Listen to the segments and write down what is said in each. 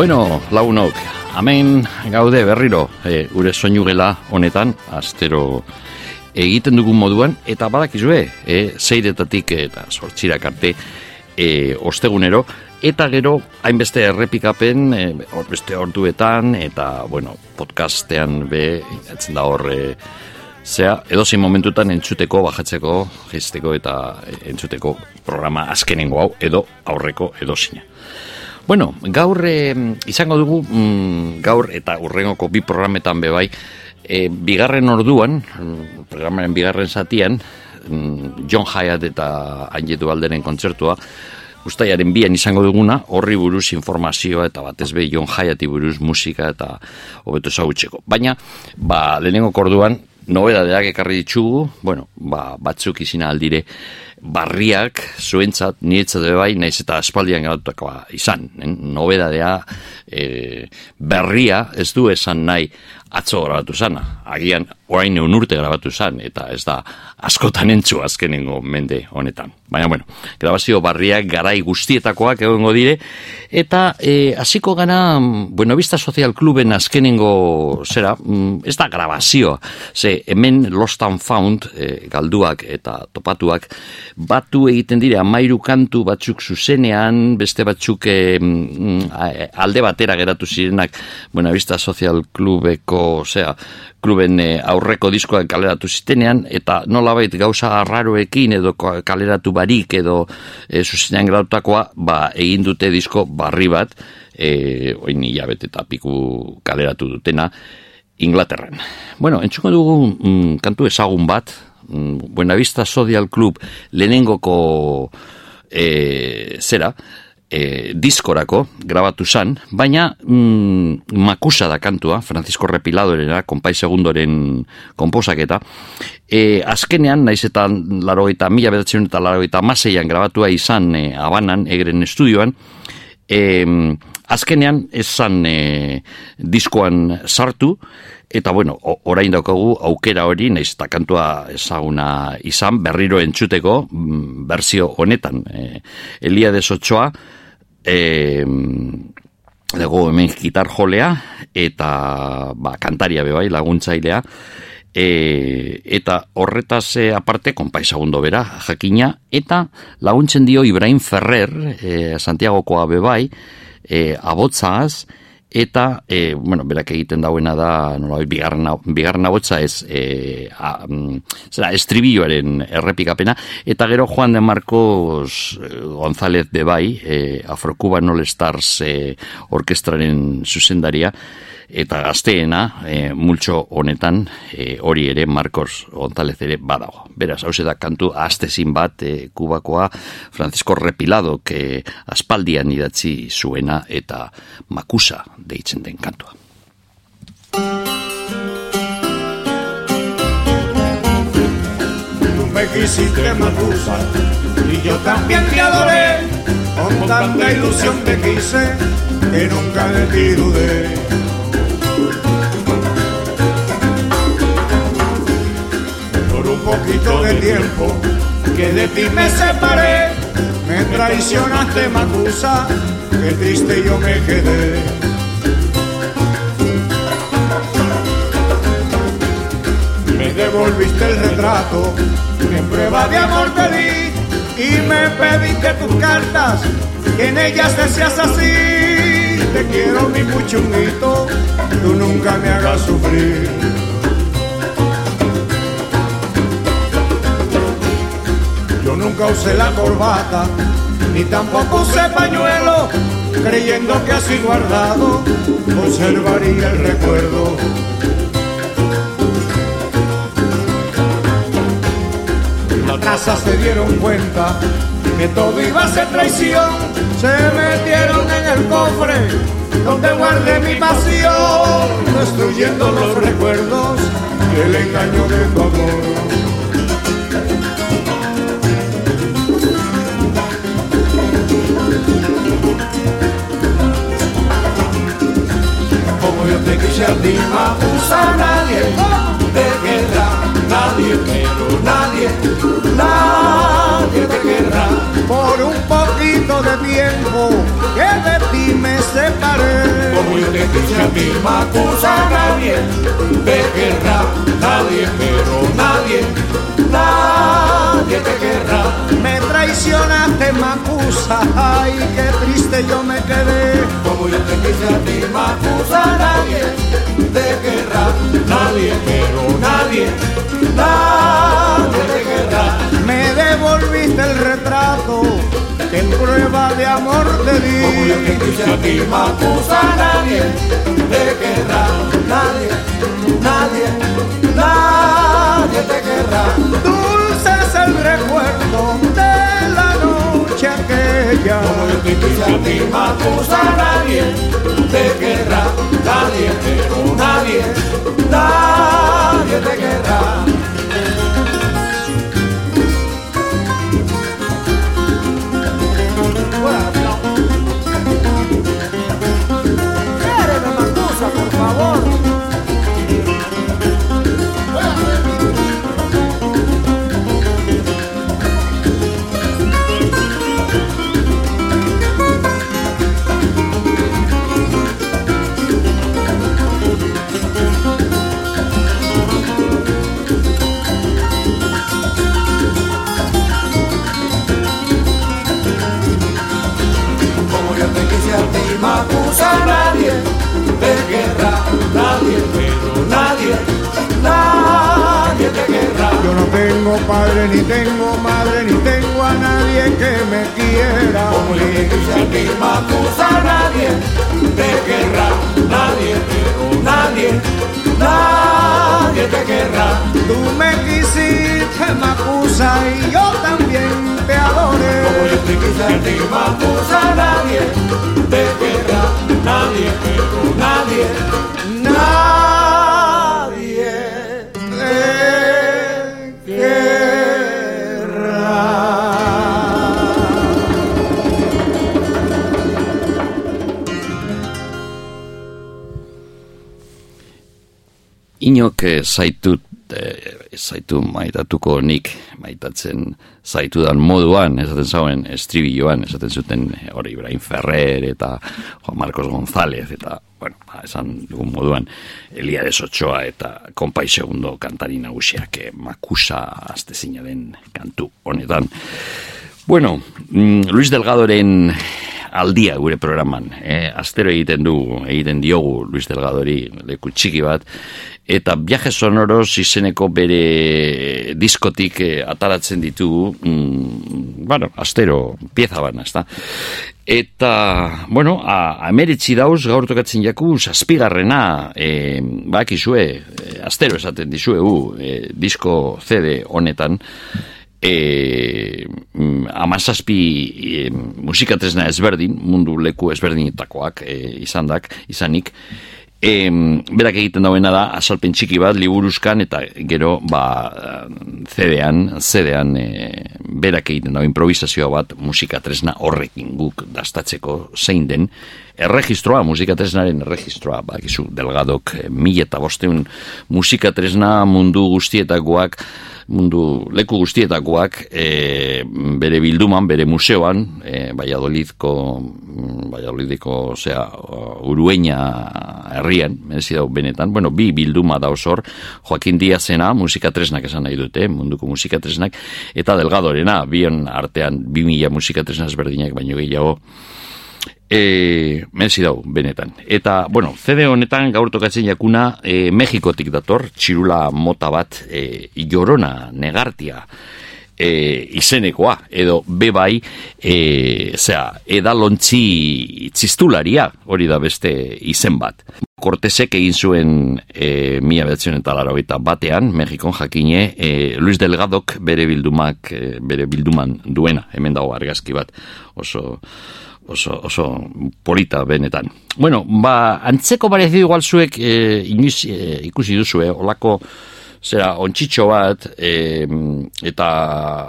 Bueno, lagunok, hemen gaude berriro, e, gure soinu gela honetan, astero egiten dugun moduan, eta badakizue, e, zeiretatik eta sortxirak arte e, ostegunero, eta gero hainbeste errepikapen e, beste orduetan eta bueno, podcastean be etzen da hor e, zea edozein momentutan entzuteko bajatzeko jisteko eta entzuteko programa azkenengo hau edo aurreko edozina Bueno, gaur e, izango dugu mm, gaur eta urrengoko bi programetan bebai e, bigarren orduan mm, programaren bigarren zatian mm, John Hyatt eta Angetu Alderen kontzertua Uztaiaren bian izango duguna, horri buruz informazioa eta batez behi jon jaiati buruz musika eta hobeto ezagutzeko. Baina, ba, lehenengo korduan, nobedadeak ekarri ditugu, bueno, ba, batzuk izina aldire, barriak zuentzat, nietzat bai, naiz eta aspaldian gautakoa izan. Nobedadea e, berria ez du esan nahi atzo grabatu zana. Agian, orain egun urte grabatu zan, eta ez da askotan entzu azkenengo mende honetan. Baina, bueno, grabazio barriak garai guztietakoak egongo dire, eta e, hasiko gana, Buenavista Social Cluben azkenengo zera, mm, ez da grabazioa, ze hemen Lost and Found, e, galduak eta topatuak, batu egiten dire, amairu kantu batzuk zuzenean, beste batzuk e, alde batera geratu zirenak Buenavista Social Clubeko osea, kluben eh, aurreko diskoak kaleratu zitenean, eta nolabait gauza arraroekin edo kaleratu barik edo e, zuzenean grautakoa, ba, egin dute disko barri bat, e, oin hilabete eta piku kaleratu dutena, Inglaterran. Bueno, entzuko dugu mm, kantu ezagun bat, mm, Buenavista Social Club lehenengoko e, zera, e, diskorako grabatu zan, baina mm, makusa da kantua, Francisco Repiladorena, konpai segundoren komposaketa, e, azkenean, naiz eta laro eta mila bedatzen eta laro eta maseian grabatua izan e, abanan, egren estudioan, e, azkenean esan e, diskoan sartu, Eta bueno, orain daukagu aukera hori, naiz eta kantua ezaguna izan, berriro entzuteko, mm, berzio honetan. E, Elia de Sotxoa, e, dago hemen gitar jolea eta ba, kantaria bebai laguntzailea. E, eta horretaz e, aparte konpai segundo bera jakina eta laguntzen dio Ibrahim Ferrer e, Santiagokoa bebai e, abotzaz eta e, bueno, berak egiten dauena da nola, bigarna, bigarna botza ez e, a, mm, zera, estribilloaren errepikapena. Eta gero Juan de Marcos e, González de Bai e, Afrocuba All Stars e, orkestraren zuzendaria eta gazteena e, multxo honetan e, hori ere Marcos González ere badago. Beraz, hau da kantu aztezin bat e, kubakoa Francisco Repilado que aspaldian idatzi zuena eta makusa deitzen den kantua. Tú me quisiste makusa y yo también te adoré con tanta ilusión te quise que nunca de ti dudé poquito de tiempo que de ti me separé, me traicionaste Macusa, que triste yo me quedé. Me devolviste el retrato, en prueba de amor te di, y me pediste tus cartas, en ellas decías así, te quiero mi puchunguito, tú nunca me hagas sufrir. Yo nunca usé la corbata, ni tampoco usé pañuelo, creyendo que así guardado conservaría el recuerdo. Las casas se dieron cuenta que todo iba a ser traición, se metieron en el cofre donde guardé mi pasión, destruyendo los recuerdos y el engaño de tu amor. Si a ti me acusa nadie te querrá, nadie, pero nadie, nadie te querrá. Por un poquito de tiempo que de ti me separé. Como yo te quise a ti me acusa nadie te querrá, nadie, pero nadie, nadie te querrá. Me traicionaste, Macusa, ay, qué triste yo me quedé. Como yo te quise a ti, Macusa, nadie te querrá, nadie, pero nadie, nadie te querrá. Me devolviste el retrato que en prueba de amor te di. Como yo te quise a ti, Macusa, nadie te querrá, nadie, nadie, nadie te querrá. Recuerdo de la noche aquella. Como yo te quise a ti, Macusa, nadie te querrá, nadie, pero nadie, nadie te querrá. Yo te quise a ti, Macusa, nadie te querrá, nadie, pero nadie, nadie te querrá. Inok eh, zaitut eh, zaitu maitatuko nik maitatzen zaitudan moduan, esaten zauen estribilloan, esaten zuten eh, hori Ibrahim Ferrer eta Juan Marcos González eta, bueno, ba, esan dugun moduan Elia de Ochoa eta Kompai Segundo kantari nagusiak eh, makusa aztezina den kantu honetan. Bueno, mm, Luis Delgadoren aldia gure programan. Eh, astero egiten du, egiten diogu Luis Delgadori leku txiki bat, eta viaje sonoros izeneko bere diskotik eh, ataratzen ditugu, mm, bueno, astero pieza bana, ezta? Eta, bueno, a, emeritzi dauz gaur tokatzen jaku, saspigarrena, e, bakizue, e, astero esaten dizuegu, e, disko CD honetan, e, amazazpi e, musikatresna ezberdin, mundu leku ezberdinetakoak e, izandak, izanik, e, berak egiten dauena da, azalpen txiki bat, liburuzkan, eta gero, ba, zedean, zedean, e, berak egiten dau improvisazioa bat, musikatresna horrekin guk dastatzeko zein den, erregistroa, musikatresnaren erregistroa, ba, delgadok, e, mila eta bosteun musikatresna mundu guztietakoak, mundu leku guztietakoak e, bere bilduman, bere museoan, e, Valladolidko, Valladolidiko, osea, Urueña herrian, merezi dau benetan, bueno, bi bilduma da osor, Joaquin Diazena, musikatresnak esan nahi dute, munduko musikatresnak, eta Delgadorena, bion artean, bi mila musikatresnak ezberdinak, baino gehiago, E, merezi dau, benetan. Eta, bueno, CD honetan gaur tokatzen jakuna e, Mexikotik dator, txirula mota bat, e, jorona, negartia, e, izenekoa, edo bebai, e, zera, edalontzi txistularia, hori da beste izen bat. Kortesek egin zuen e, mila behatzen eta laro batean, Mexikon jakine, e, Luis Delgadok bere bildumak, e, bere bilduman duena, hemen dago argazki bat, oso oso, oso polita benetan. Bueno, ba, antzeko barezidu igual zuek e, inoiz, e, ikusi duzu, eh, olako zera, ontsitxo bat, e, eta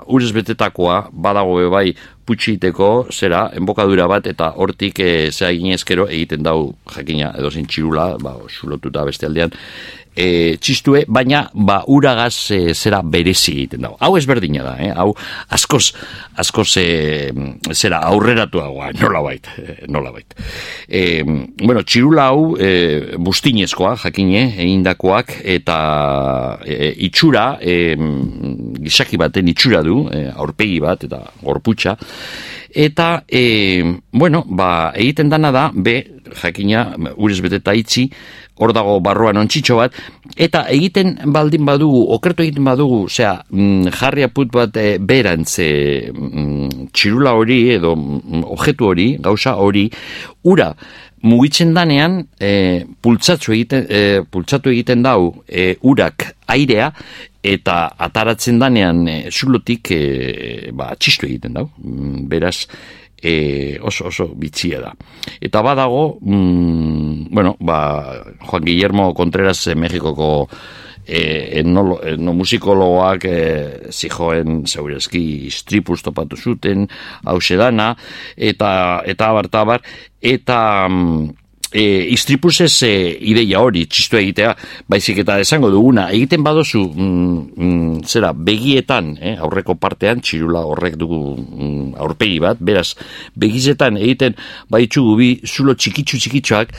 urez betetakoa, badago bai putxiteko zera, enbokadura bat, eta hortik e, zera ginezkero egiten dau jakina edo zen txirula, ba, xulotuta beste aldean, e, txistue, baina ba uragaz e, zera berezi egiten dago. Hau ezberdina da, eh? hau askoz, askoz e, zera aurreratu dagoa, nola bait, e, nola bait. E, bueno, txirula hau e, bustinezkoa, jakine, egindakoak, eta e, itxura, e, gizaki baten itxura du, e, aurpegi bat, eta gorputxa, eta, e, bueno, ba, egiten dana da, be, jakina, urez beteta itzi, hor dago barruan ontxitxo bat, eta egiten baldin badugu, okertu egiten badugu, osea, mm, jarri aput bat e, berantz e, mm, txirula hori edo mm, objetu hori, gauza hori, ura, mugitzen danean, e, pultsatu egiten, e, pultsatu egiten dau e, urak airea, eta ataratzen danean e, zulotik e, ba, txistu egiten dau. Beraz, e, oso oso bitxia da. Eta badago, mm, bueno, ba, Juan Guillermo Contreras Mexikoko e, etno, etno musikologoak e, zijoen zeurezki stripuz topatu zuten, hau eta eta abar, eta eta e, istripusez e, ideia hori txistu egitea, baizik eta esango duguna, egiten badozu mm, mm, zera, begietan, eh, aurreko partean, txirula horrek dugu mm, aurpegi bat, beraz, begizetan egiten baitzugu bi zulo txikitsu txikitsuak,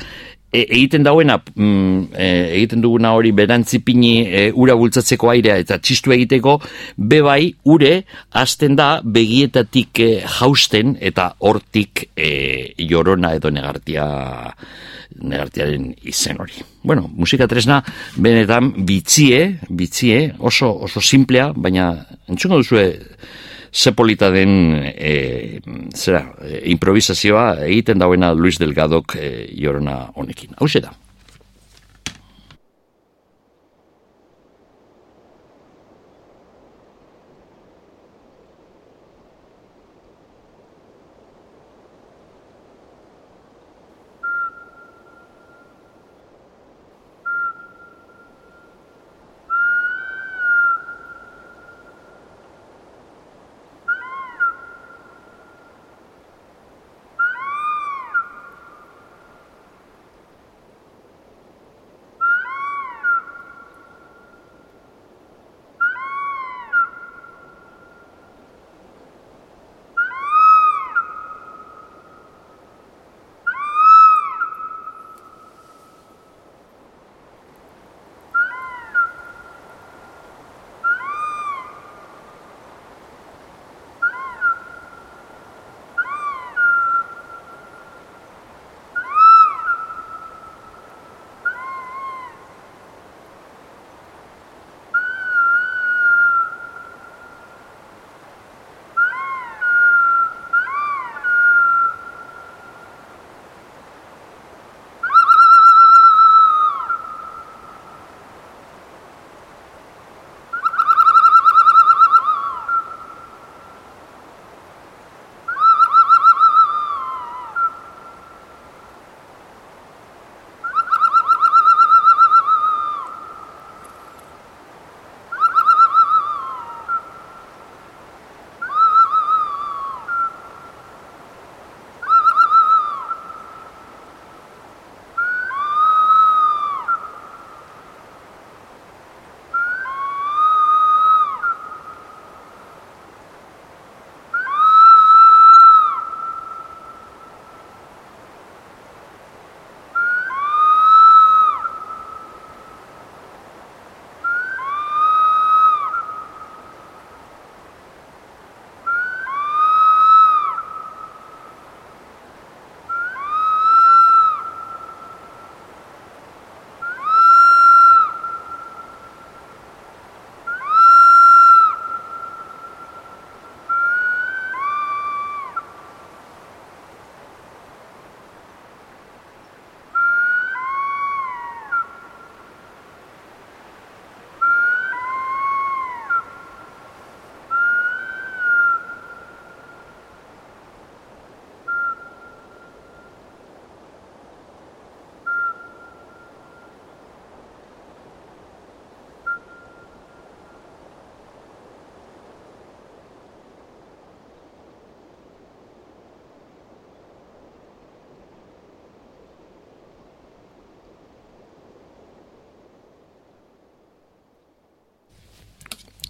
e, egiten dauena, mm, e, egiten duguna hori berantzipini e, ura bultzatzeko airea eta txistu egiteko, bebai ure hasten da begietatik e, jausten eta hortik e, jorona edo negartia negartiaren izen hori. Bueno, musika tresna benetan bitzie, bitzie, oso, oso simplea, baina entzungo duzue zepolita den e, zera, e, improvisazioa egiten dauena Luis Delgadok e, jorona honekin. Hau da.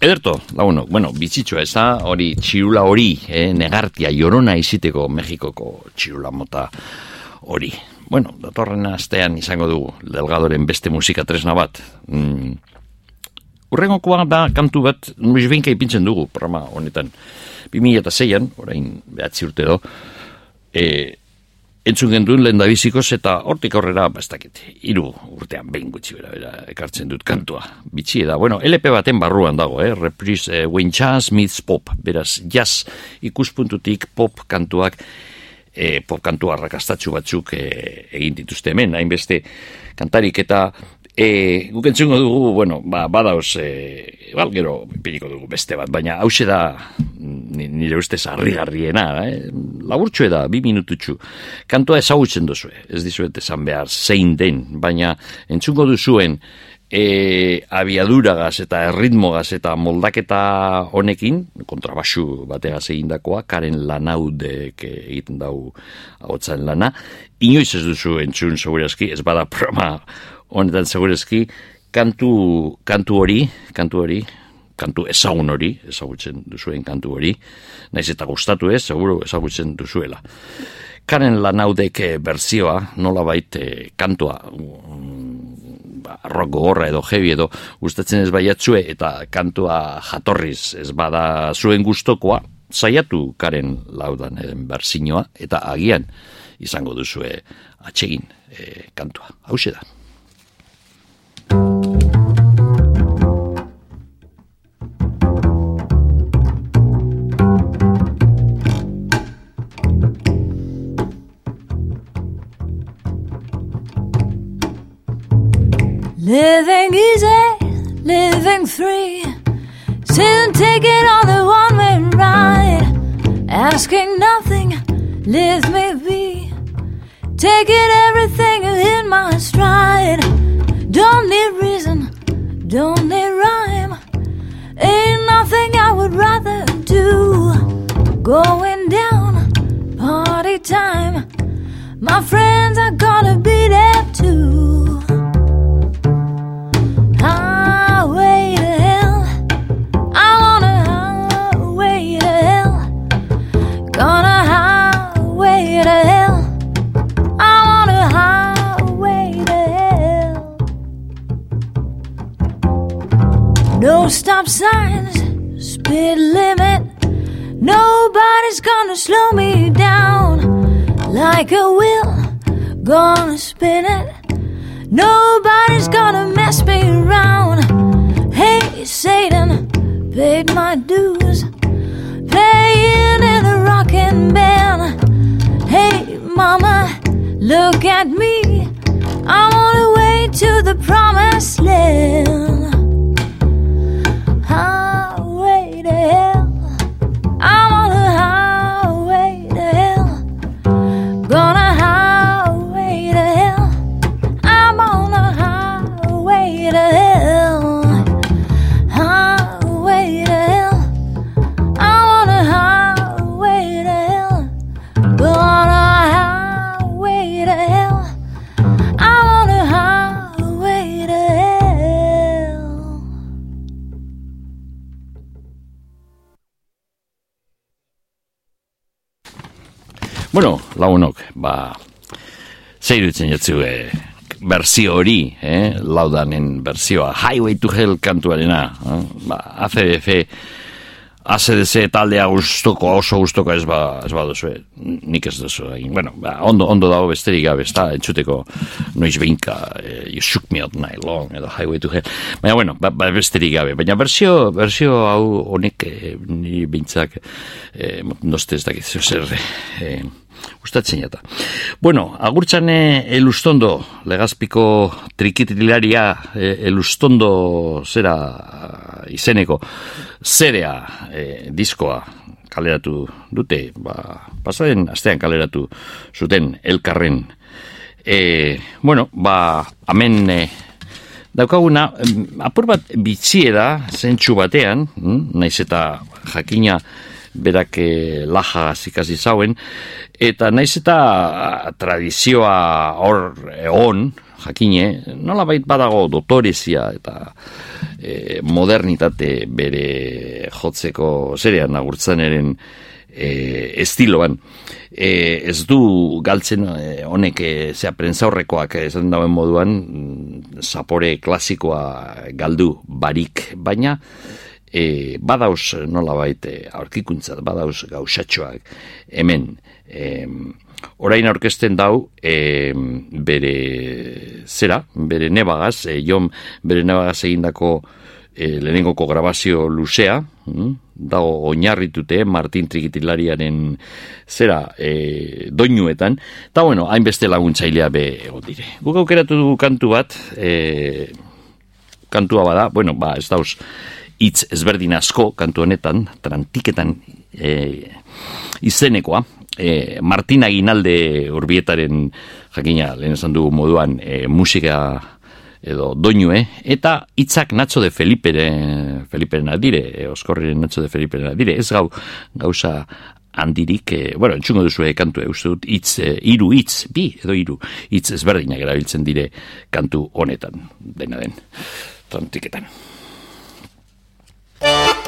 Ederto, lagunok, bueno, bitzitsua ez da, hori txirula hori, eh, negartia, jorona iziteko Mexikoko txirula mota hori. Bueno, datorren astean izango dugu, delgadoren beste musika tresna bat. Mm. Urrengokoa da kantu bat, nuiz binka ipintzen dugu, programa honetan. 2006an, orain behatzi urte do, eh, entzun genduen lehen da bizikoz eta hortik aurrera bastakit. Iru urtean behin gutxi bera, bera ekartzen dut kantua. Bitxi da. Bueno, LP baten barruan dago, eh? Reprise, eh, when jazz meets pop. Beraz, jazz ikuspuntutik pop kantuak eh, pop kantua rakastatxu batzuk eh, egin dituzte hemen. Hainbeste kantarik eta E, guk entzungo dugu, bueno, ba, badauz, e, bal, gero, piniko dugu beste bat, baina hause da, nire ustez, harri-garriena, eh? laburtxue da, bi minututxu. Kantoa ezagutzen duzu, ez dizuet esan behar, zein den, baina entzungo duzuen, e, abiaduragaz eta erritmogaz eta moldaketa honekin, kontrabasu bategaz egindakoa, karen lanaudek egiten dau hau lana, inoiz ez duzu entzun segurazki, ez bada programa honetan segurezki, kantu, kantu hori, kantu hori, kantu ezagun hori, ezagutzen duzuen kantu hori, naiz eta gustatu ez, seguro ezagutzen duzuela. Karen lanaudek berzioa, nola baita eh, kantua, mm, ba, rock gorra edo heavy edo gustatzen ez baiatzue eta kantua jatorriz ez bada zuen gustokoa, saiatu karen laudan berzinoa eta agian izango duzue atsegin e, kantua. Hau da. Living easy, living free. Sin taking on the one way ride. Asking nothing, leave me be. Taking everything in my stride. Don't need reason, don't need rhyme. Ain't nothing I would rather do. Going down, party time. My friends are gonna be there too. No stop signs, speed limit. Nobody's gonna slow me down like a wheel. Gonna spin it. Nobody's gonna mess me around. Hey, Satan, paid my dues. Playing in a rocking band. Hey, mama, look at me. I'm on the way to the promised land. Bueno, lagunok, ba, zeirutzen jatzu, e, berzio hori, eh, laudanen berzioa, Highway to Hell kantuarena, eh, ba, ACDF, ACDC taldea gustoko, oso gustoko ez ba, ez ba duzu, nik ez duzu egin. Bueno, ba, ondo, ondo dago besterik gabe, ez da, entzuteko noiz behinka, eh, you shook me out night long, edo Highway to Hell. Baina, bueno, ba, ba besterik gabe. Baina berzio, berzio hau honek, eh, ni bintzak, eh, noste ez dakit, zer, eh, Gustatzen jata. Bueno, agurtzane elustondo, legazpiko trikitililaria e, elustondo zera izeneko, zerea e, diskoa kaleratu dute, ba, pasaren astean kaleratu zuten elkarren. E, bueno, ba, amen e, daukaguna, apur bat bitxieda zentsu batean, hm, naiz eta jakina berak e, laja ikasi zauen, eta naiz eta a, tradizioa hor egon, jakine, nola bait badago dotorezia eta e, modernitate bere jotzeko zerean agurtzen eren e, estiloan. E, ez du galtzen e, honek e, zea prentzaurrekoak esan dauen moduan mm, zapore klasikoa galdu barik, baina e, badauz nola baite aurkikuntzat, badauz gausatxoak hemen e, orain aurkezten dau e, bere zera, bere nebagaz, e, jon bere nebagaz egindako e, lehenengoko grabazio luzea, hm? dago oinarritute Martin Trikitilariaren zera e, doinuetan, eta bueno, hainbeste laguntzailea be egon dire. Guk aukeratu du kantu bat, e, kantua bada, bueno, ba, ez dauz, hitz ezberdin asko kantu honetan, trantiketan e, izenekoa, e, Martin Aginalde urbietaren jakina, lehen esan dugu moduan, e, musika edo doinue, eta hitzak Nacho de Felipe Feliperen adire, e, oskorriren Nacho de Feliperen adire, ez gau, gauza handirik, e, bueno, entzungo duzu e, kantu, e, uste dut, itz, e, iru itz, bi, edo iru, itz ezberdinak erabiltzen dire kantu honetan, dena den, trantiketan. Thank you.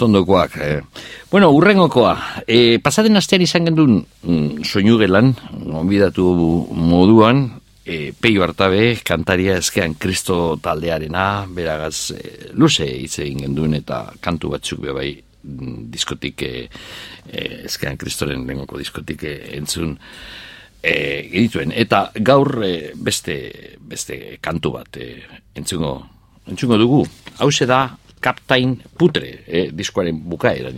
Luztondokoak. Eh. Bueno, urrengokoa. Eh, pasaden astean izan gendun mm, soinu gelan, onbidatu moduan, eh, peio hartabe, kantaria eskean kristo taldearena, beragaz eh, luze hitz egin gendun eta kantu batzuk bai mm, diskotik eh, eh, eskean kristoren lengoko diskotik eh, entzun eh, edituen. Eta gaur eh, beste, beste kantu bat eh, entzungo, entzungo dugu. Hau da Captain Putre, eh, diskoaren bukaera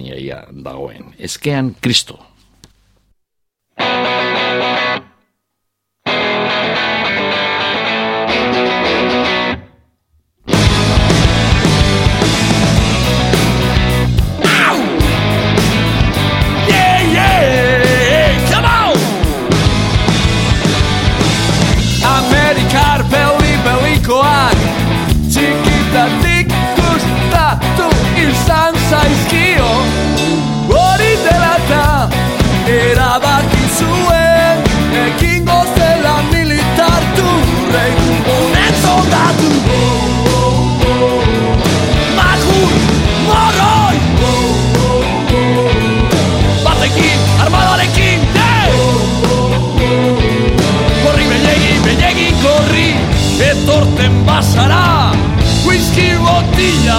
dagoen. Eskean Kristo.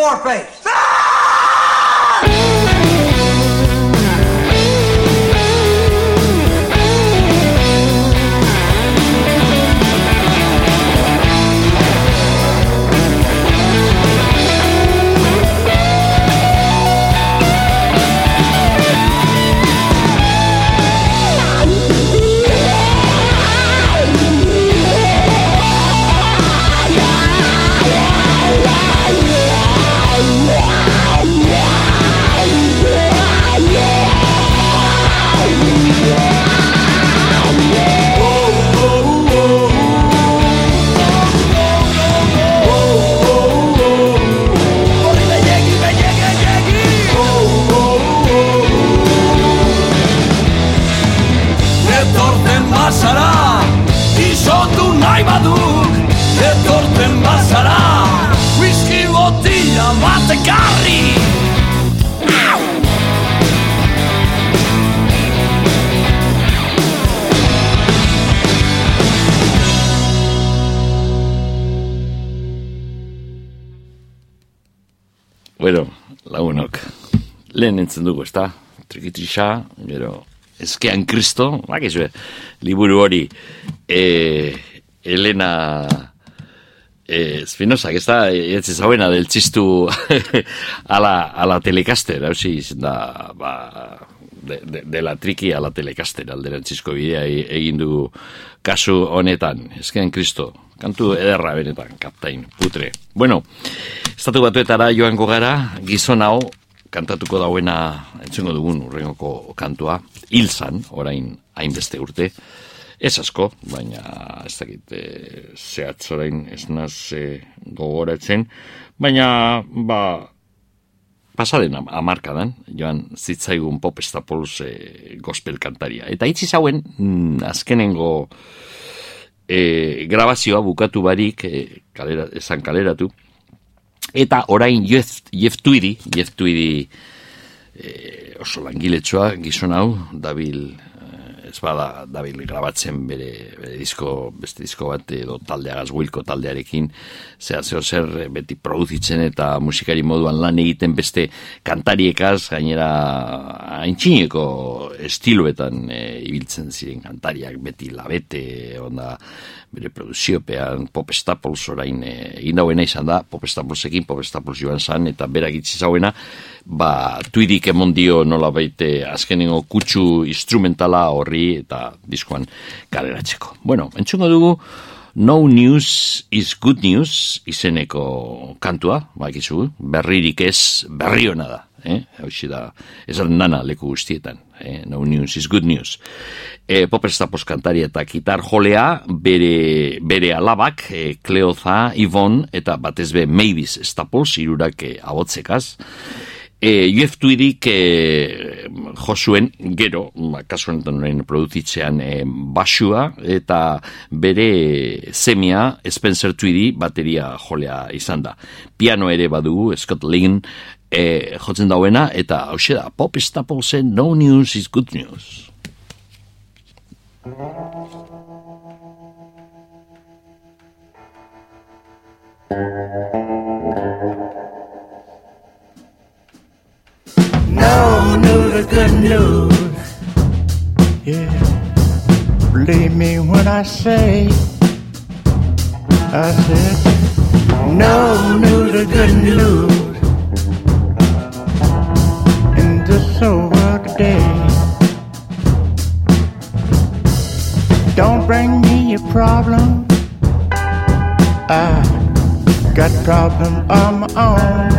me ekarri Bueno, lagunok, lehen entzen dugu, ezta? Trikitrisa, gero, ezkean kristo, bakizue, liburu hori, e, Elena e, Spinoza, ez da, ez ezauena del txistu a la, a la telecaster, hausi, izen da, ba, de, de, de la triki a la telecaster, alderantzizko bidea e- egin du kasu honetan, ezkean kristo, kantu ederra benetan, kaptain, putre. Bueno, estatu batuetara joango gara, gizon hau, kantatuko dauena, entzungo dugun urrengoko kantua, hilzan, orain hainbeste urte, ez asko, baina ez dakit e, zehatz orain ez naz e, gogoratzen, baina, ba, pasaden am- amarkadan, joan zitzaigun pop estapoluz e, gospel kantaria. Eta itzi zauen, mm, azkenengo e, grabazioa bukatu barik, e, kalera, esan kaleratu, eta orain Jeff, Jeff Tweedy, Jeff Tweedy e, oso langiletsua gizon hau, dabil eh, ez bada dabil grabatzen bere, bere disko, beste disko bat edo taldeagaz Wilco taldearekin, zea zeo zer beti produzitzen eta musikari moduan lan egiten beste kantariekaz, gainera haintxineko estiloetan e, ibiltzen ziren kantariak beti labete, onda bere produziopean Pop Staples orain e, egin dauena izan da, Pop Staplesekin Pop Staples joan zan, eta berak itzi zauena, ba, tuidik emon dio nola baite azkenengo kutsu instrumentala horri eta diskoan kaleratzeko. Bueno, entzungo dugu, No News is Good News izeneko kantua, bakizu, berririk ez, berri hona da. Eh? Hauxi da, esan nana leku guztietan. Eh? No news is good news. E, Popper Stapos kantari eta gitar jolea bere, bere alabak, e, Cleoza, Ivon eta batez be Mavis Staples, irurak e, abotzekaz. E, UF Tuidik e, josuen gero, ba, kasu honetan orain produzitzean e, basua eta bere semia Spencer Tweedy bateria jolea izan da. Piano ere badugu Scott Lynn e, jotzen dauena eta hause da Pop Staplesen No News is Good News. No news is good news. Yeah. Believe me when I say, I said, no news is good news. Whole world today. Don't bring me a problem. I got problems of my own.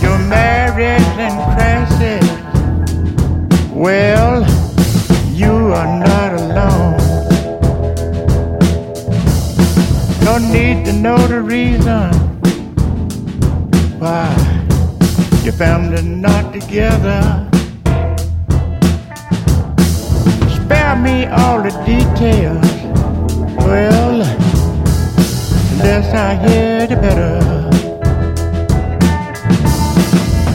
Your marriage and crisis. Well, you are not alone. No need to know the reason. why your family not together. Spare me all the details. Well, the less I hear, the better.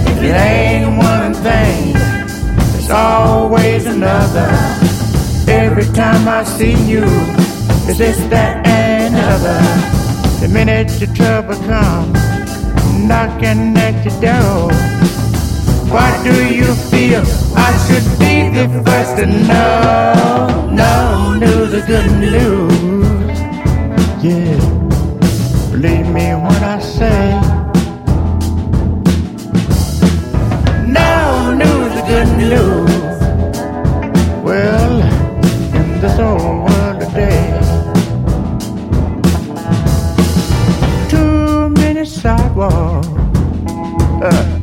If it ain't one thing, it's always another. Every time I see you, it's this, that, and the other. The minute the trouble comes, knocking at your door. What do you feel? I should be the first to know. No news is good news. Yeah, believe me when I say. No news is good news. Well, in this old sidewalks uh,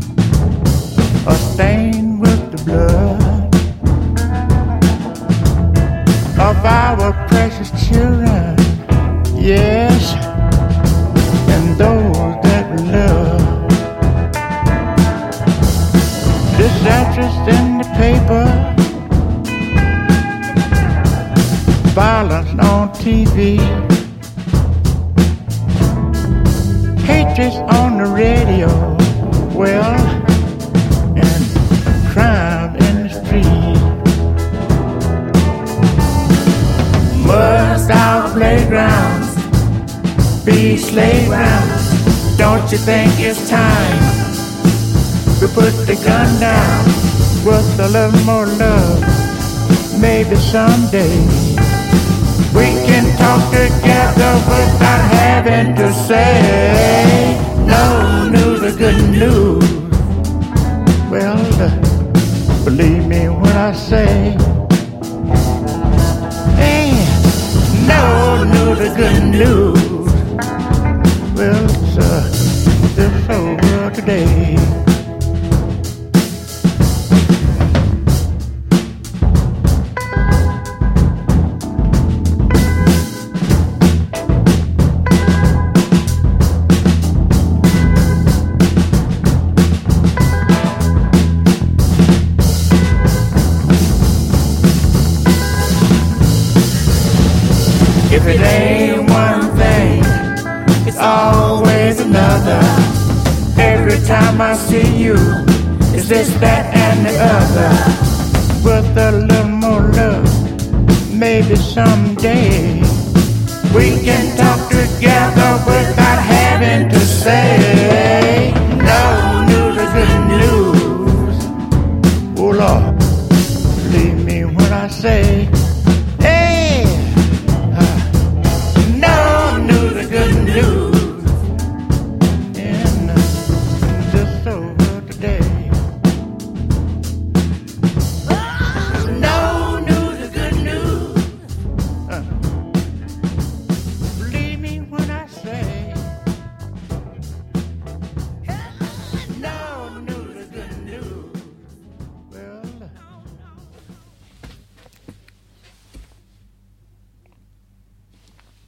are stained with the blood of our precious children. Yes, and those that we love. This address in the paper, violence on TV. Hatred's on the radio. Well, and crime in the street. Must our playgrounds be slave grounds? Don't you think it's time we put the gun down with a little more love? Maybe someday we can talk together without having to say no news is good news. Well, uh, believe me when I say, hey, no news is good news. Well, it's uh, this today. Time I see you, it's this, that, and the other. With a little more love, maybe someday we can talk together without having to say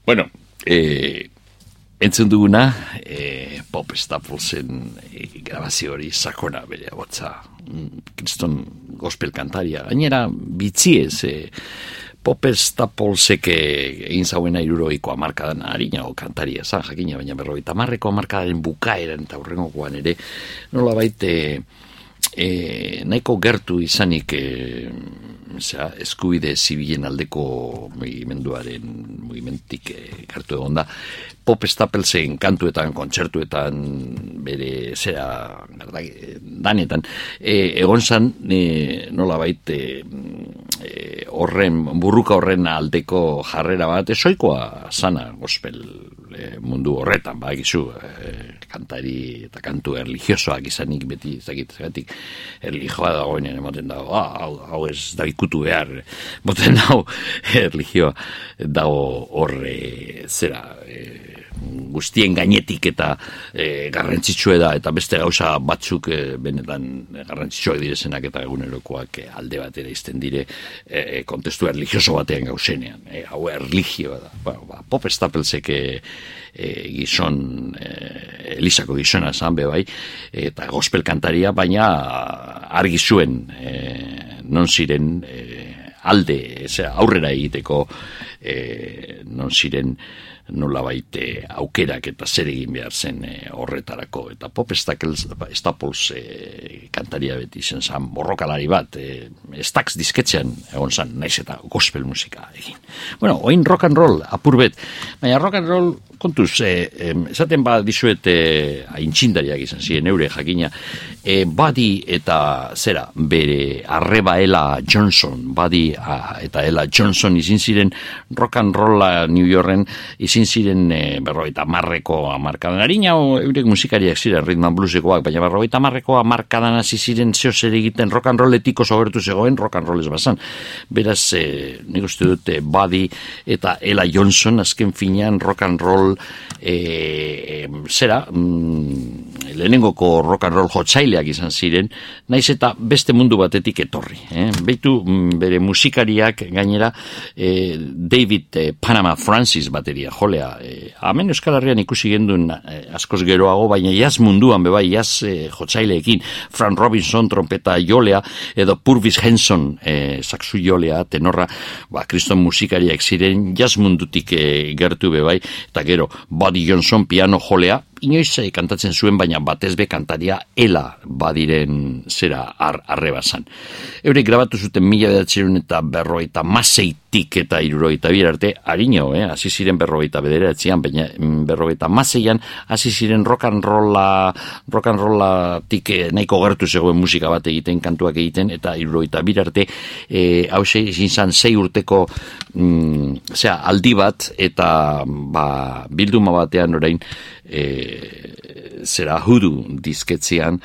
Bueno, e, entzun duguna, e, Pop Staplesen e, grabazio hori sakona bere botza. Mm, Kriston gospel kantaria. Gainera, bitziez, e, Pop Staplesek egin zauena iruroiko amarkadan harinago kantaria, zan jakina, baina berrogeita marreko amarkadaren bukaeran eta hurrengokoan ere, nola baite, e, nahiko gertu izanik e, zera, eskubide zibilen aldeko mugimenduaren mugimentik e, gertu egon da Pop Stapelsen kantuetan, kontzertuetan bere zera garda, danetan e, egon zan e, nola baite e, horren, burruka horren aldeko jarrera bat, esoikoa sana gospel e, mundu horretan, ba, gizu, e, kantari eta kantu erligiosoak izanik beti, ezakit, zagatik, erligioa dagoenean ematen dago, ah, hau, hau ez da ikutu behar, moten hau erligioa dago horre zera, e, guztien gainetik eta e, garrantzitsue da eta beste gauza batzuk e, benetan garrantzitsuak direzenak eta egunerokoak e, alde batera izten dire e, kontestu erligioso batean gauzenean e, hau erligioa da. Bueno, ba, Pop Stapelsek e, e, gizon e, Elisako gizona zan be bai, eta gospel kantaria, baina argi zuen e, non ziren e, alde, aurrera egiteko e, non ziren nola baite aukerak eta zer egin behar zen e, horretarako. Eta Pop Staples e, kantaria beti zen zan borrokalari bat, e, Stax disketzean egon zan, naiz eta gospel musika egin. Bueno, oin rock and roll, apur bet, baina rock and roll kontuz, e, esaten ba dizuet e, aintxindariak izan ziren, eure jakina, e, badi eta zera, bere arreba Ella Johnson, badi eta Ella Johnson izin ziren rock and rolla New Yorken izin ziren e, berroita marreko amarkadan. Harina, eurek musikariak ziren ritman bluesekoak, baina berroita marreko amarkadan hasi ziren zeo zer egiten rock and rolletiko sobertu zegoen rock and roll ez bazan. Beraz, e, nik uste dute badi eta Ella Johnson azken finean rock and roll e, zera mm, lehenengoko rock and roll jotzaileak izan ziren naiz eta beste mundu batetik etorri eh? beitu mm, bere musikariak gainera e, David e, Panama Francis bateria jolea e, hemen Euskal Herrian ikusi gendun e, askoz geroago baina jaz munduan bebai jaz e, jotzaileekin Fran Robinson trompeta jolea edo Purvis Henson e, saksu jolea tenorra ba, kriston musikariak ziren jaz mundutik e, gertu bebai eta gero Buddy Johnson piano jolea inoiz eh, kantatzen zuen, baina batez be kantaria ela badiren zera ar, arrebazan. Eurek grabatu zuten mila bedatzerun eta berroita maseitik eta iruroita arte, harino, eh, hasi ziren berroita bederatzean, baina mm, berroita maseian, hasi ziren rock and rolla, rock and rolla tik eh, nahiko gertu zegoen musika bat egiten, kantuak egiten, eta iruroita birarte, eh, hau izin zan zei urteko mm, zera, aldi bat, eta ba, bilduma batean orain, e, zera hudu dizketzean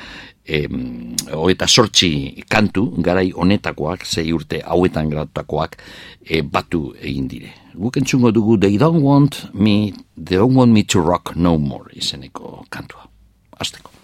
e, hoeta sortzi kantu garai honetakoak, zei urte hauetan gratutakoak e, batu egin dire. Guk entzungo dugu They don't want me, they don't want me to rock no more izeneko kantua. Azteko.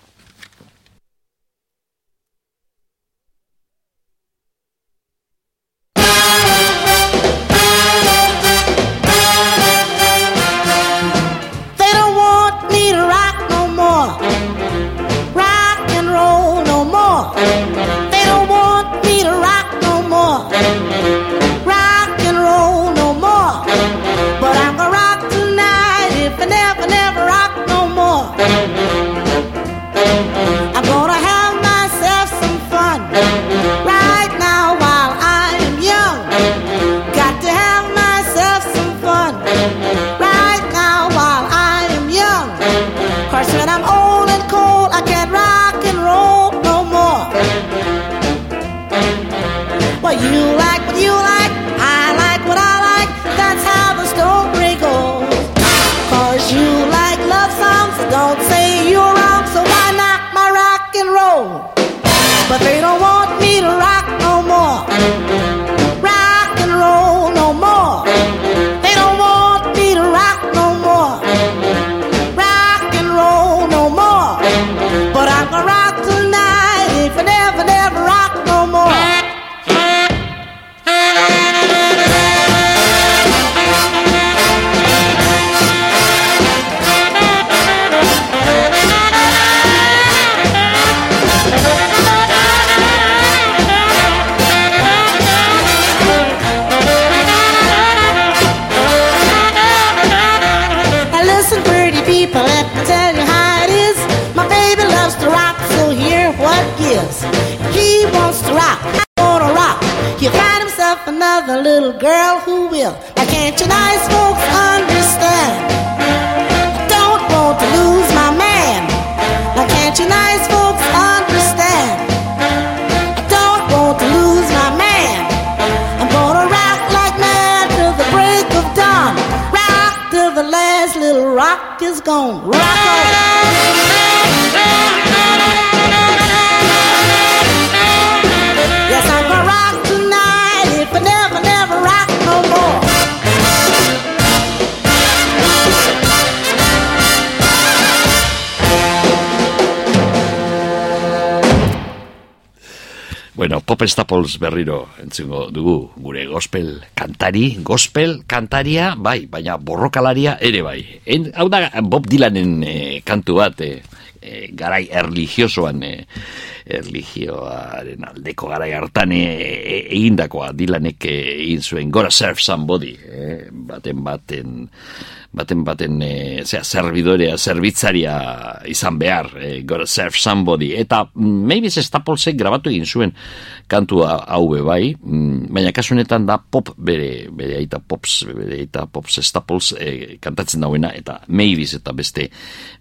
Another little girl who will. Now can't you nice folks understand? I don't want to lose my man. Now can't you nice folks understand? I don't want to lose my man. I'm gonna rock like mad till the break of dawn. Rock till the last little rock is gone. Rock on. Bueno, Pop Staples berriro entzungo dugu gure gospel kantari, gospel kantaria, bai, baina borrokalaria ere bai. En, hau da Bob Dylanen eh, kantu bat, eh, garai erligiosoan, eh, erligioaren aldeko garai hartan egindakoa Dylanek eh, egin zuen. Gora Serve Somebody, eh, baten baten baten baten e, zera, servidorea, zerbitzaria izan behar, e, gotta serve somebody, eta mm, maybe Stapolsek grabatu egin zuen kantu hau bai, mm, baina kasunetan da pop bere, bere aita pops, bere aita pops Staples e, kantatzen dauena, eta maybe eta beste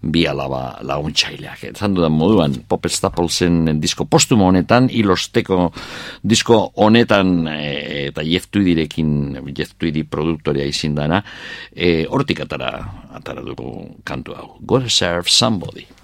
bi alaba launtxaileak. Zan dudan moduan, pop Staplesen disko postumo honetan, ilosteko disko honetan, e, eta jeftu direkin, jeftu produktoria izin dana, e, hortik atara, atara dugu kantu hau. Gotta serve somebody.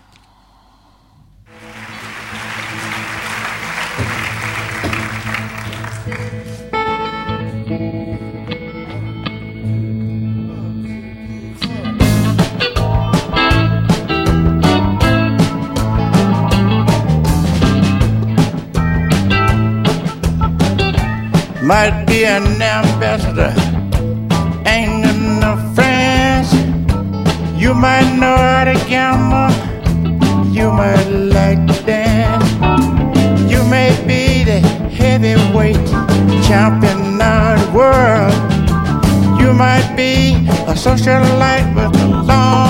Might be an ambassador ain't no friends. You might know how to gamble, you might like to dance. You may be the heavyweight champion of the world. You might be a socialite with a long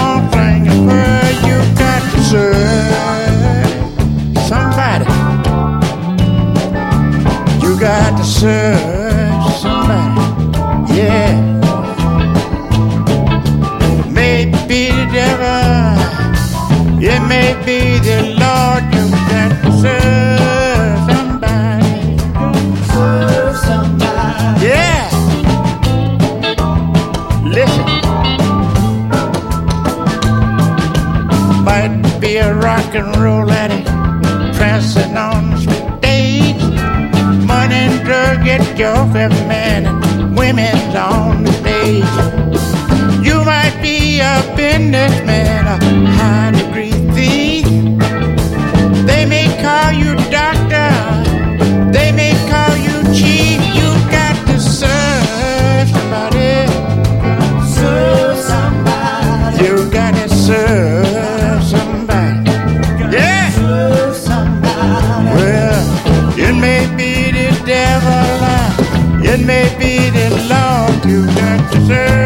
serve somebody. Yeah. It may be the Lord you to serve somebody. Serve somebody. Yeah. Listen. Might be a rock and roll get your man and women's You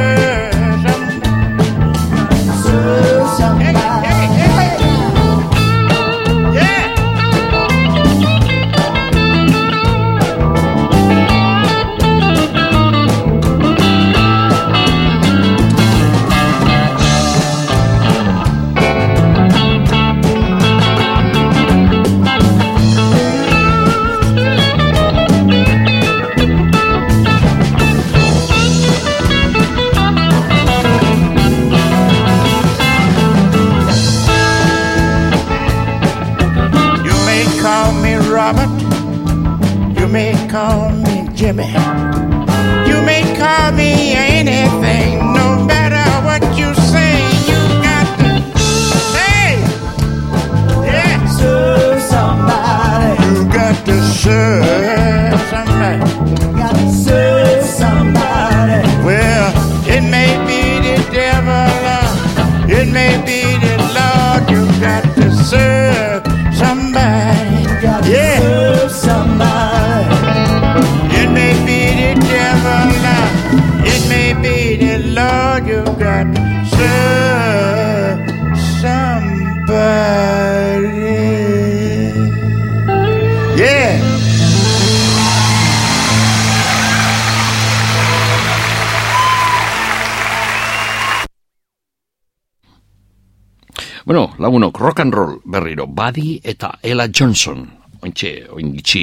and roll berriro Buddy eta Ella Johnson ointxe, oingitxi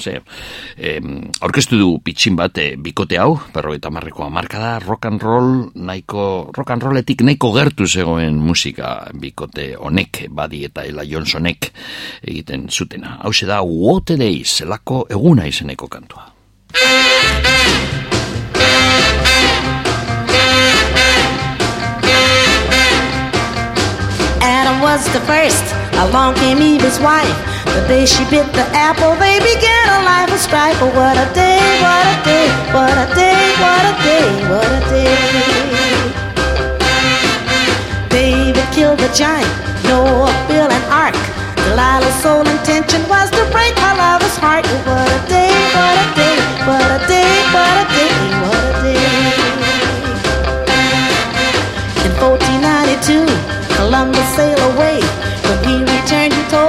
ze, orkestu du pitxin bat e, bikote hau, perro eta marreko amarka da, rock and roll nahiko, rock and rolletik nahiko gertu zegoen musika bikote honek, Buddy eta Ella Johnsonek egiten zutena. Hau da, what a day, zelako eguna izeneko kantua. Was the first. Along came Eva's wife. The day she bit the apple, they began a life of strife. Oh, what a day, what a day, what a day, what a day, what a day. David killed the giant, Noah, Bill, and Ark. Delilah's sole intention was to break her lover's heart. Oh, what a day, what a day, what a day, what a day, what a day. In 1492, Columbus sailed away. When he returned, he told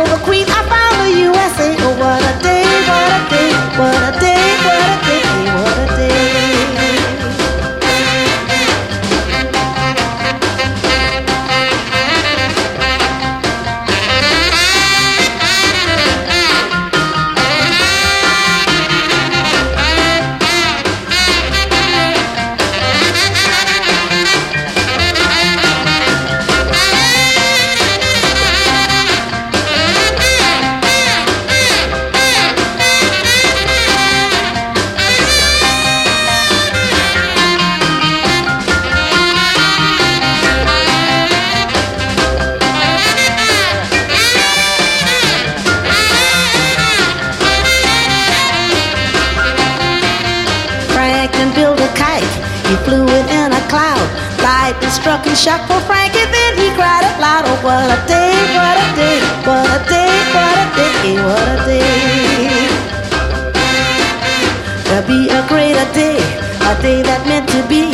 a day that meant to be.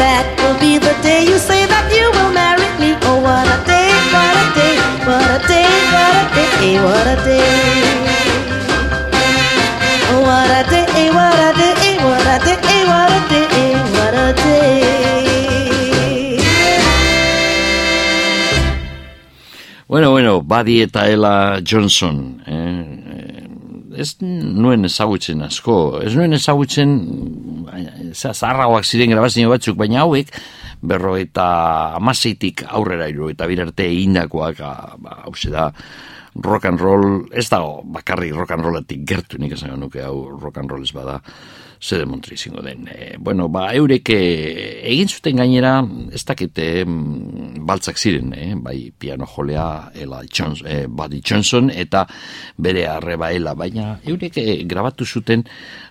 That will be the day you say that you will marry me. Oh what a day, what a day, what a day, what a day, what a day. What a day, what a day, what a day, what a day, what a day. Bueno, bueno, Buddy eta Ella Johnson. Eh? eh, Ez nuen ezagutzen asko. Ez nuen ezagutzen eh, za- zaharragoak ziren grabazio batzuk, baina hauek berro eta amaseitik aurrera iru eta birarte egindakoak ah, ba, hause da rock and roll, ez dago bakarrik rock and rollatik gertu nik esan nuke hau rock and roll ez bada zer demontri izango den. E, bueno, ba, eurek eh, egin zuten gainera, ez dakite mm, baltzak ziren, eh? bai piano jolea Ella Johnson, eh, Buddy Johnson eta bere arreba Ella, baina eurek eh, grabatu zuten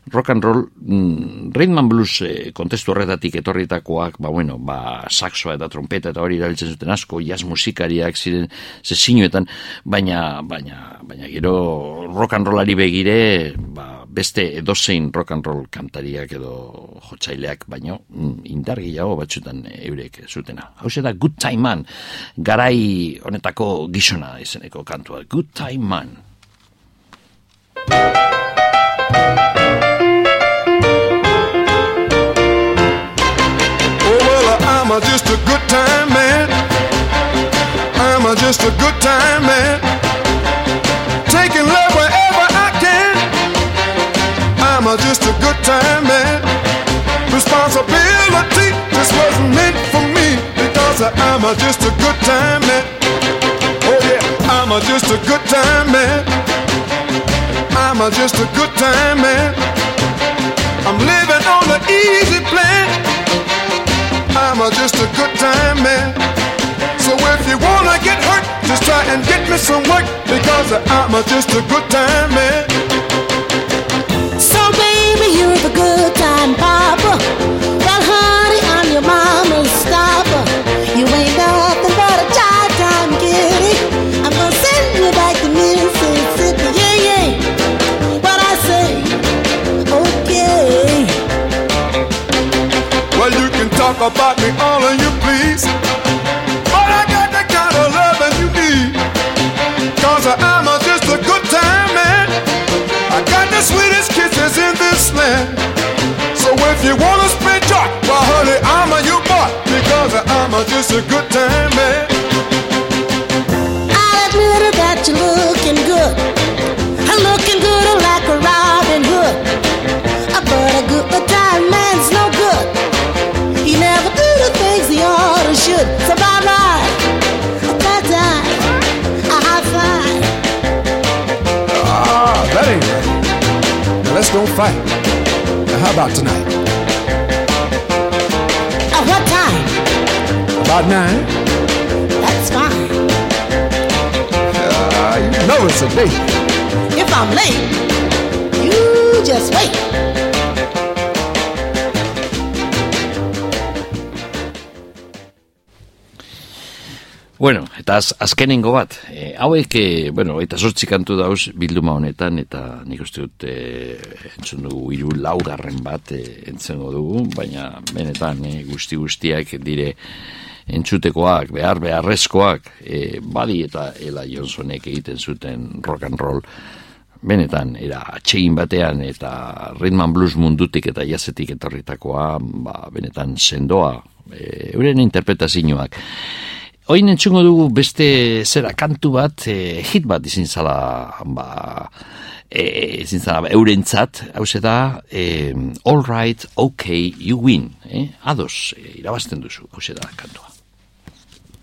rock and roll mm, rhythm and blues eh, kontestu horretatik etorritakoak, ba bueno, ba saxoa eta trompeta eta hori erabiltzen zuten asko, jazz musikariak ziren zesinuetan, baina baina baina gero rock and rollari begire, ba beste edozein rock and roll kantariak edo jotzaileak, baino mm, indar gehiago batzutan eurek zutena. Hau da Good Time Man, garai honetako gizona izeneko kantua. Good Time Man. Oh, well, I'm just a good time man. I'm just a good time man. I'm a just a good time man. Responsibility just wasn't meant for me because I'm a just a good time man. Oh, yeah, I'm a just a good time man. I'm a just a good time man. I'm living on the easy plan. I'm a just a good time man. So if you wanna get hurt, just try and get me some work because I'm a just a good time man. Time papa. Well, honey, I'm your mama's stopper. You ain't nothing but a child-time kitty. I'm gonna send you back to Mississippi. Yeah, yeah. What I say? Okay. Well, you can talk about me all of a good time man. I'll admit it that you're looking good. Looking good like a Robin Hood. But a good time man's no good. He never do the things he ought to should. So bye bye. Bye bye. A high five. Ah, that ain't right. Now let's don't fight. Now how about tonight? About nine? That's fine. Ah, you know it's a date. I'm late. You just wait. Bueno, eta az, azkenengo bat, e, hauek, e, bueno, eta sortzi kantu dauz bilduma honetan, eta nik uste dut e, entzun dugu hiru laugarren bat e, entzengo dugu, baina benetan e, guzti guztiak dire entzutekoak, behar beharrezkoak, e, badi eta Ela Johnsonek egiten zuten rock and roll, benetan, era atxegin batean eta rhythm blues mundutik eta jazetik etorritakoa, ba, benetan sendoa, e, euren interpretazioak. Oin entzungo dugu beste zera kantu bat, e, hit bat izin zala, ba, e, izin zala, eurentzat, hau da, e, all right, okay, you win, eh? ados, e, irabazten duzu, hau da, kantua.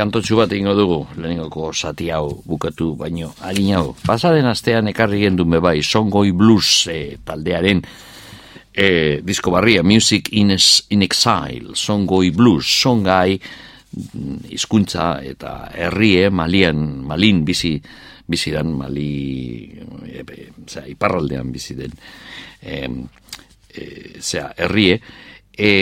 kantotxu bat egingo dugu, lehenengoko zati hau bukatu baino, harin hau. Pasaren astean ekarri gendun bebai, Songoi Blues e, taldearen e, disko barria, Music in, in Exile, Songoi Blues, Songai mm, hizkuntza eta herrie, malian, malin bizi, bizi dan, mali, e, e, zera, iparraldean bizi den, e, e, zera, herrie, e,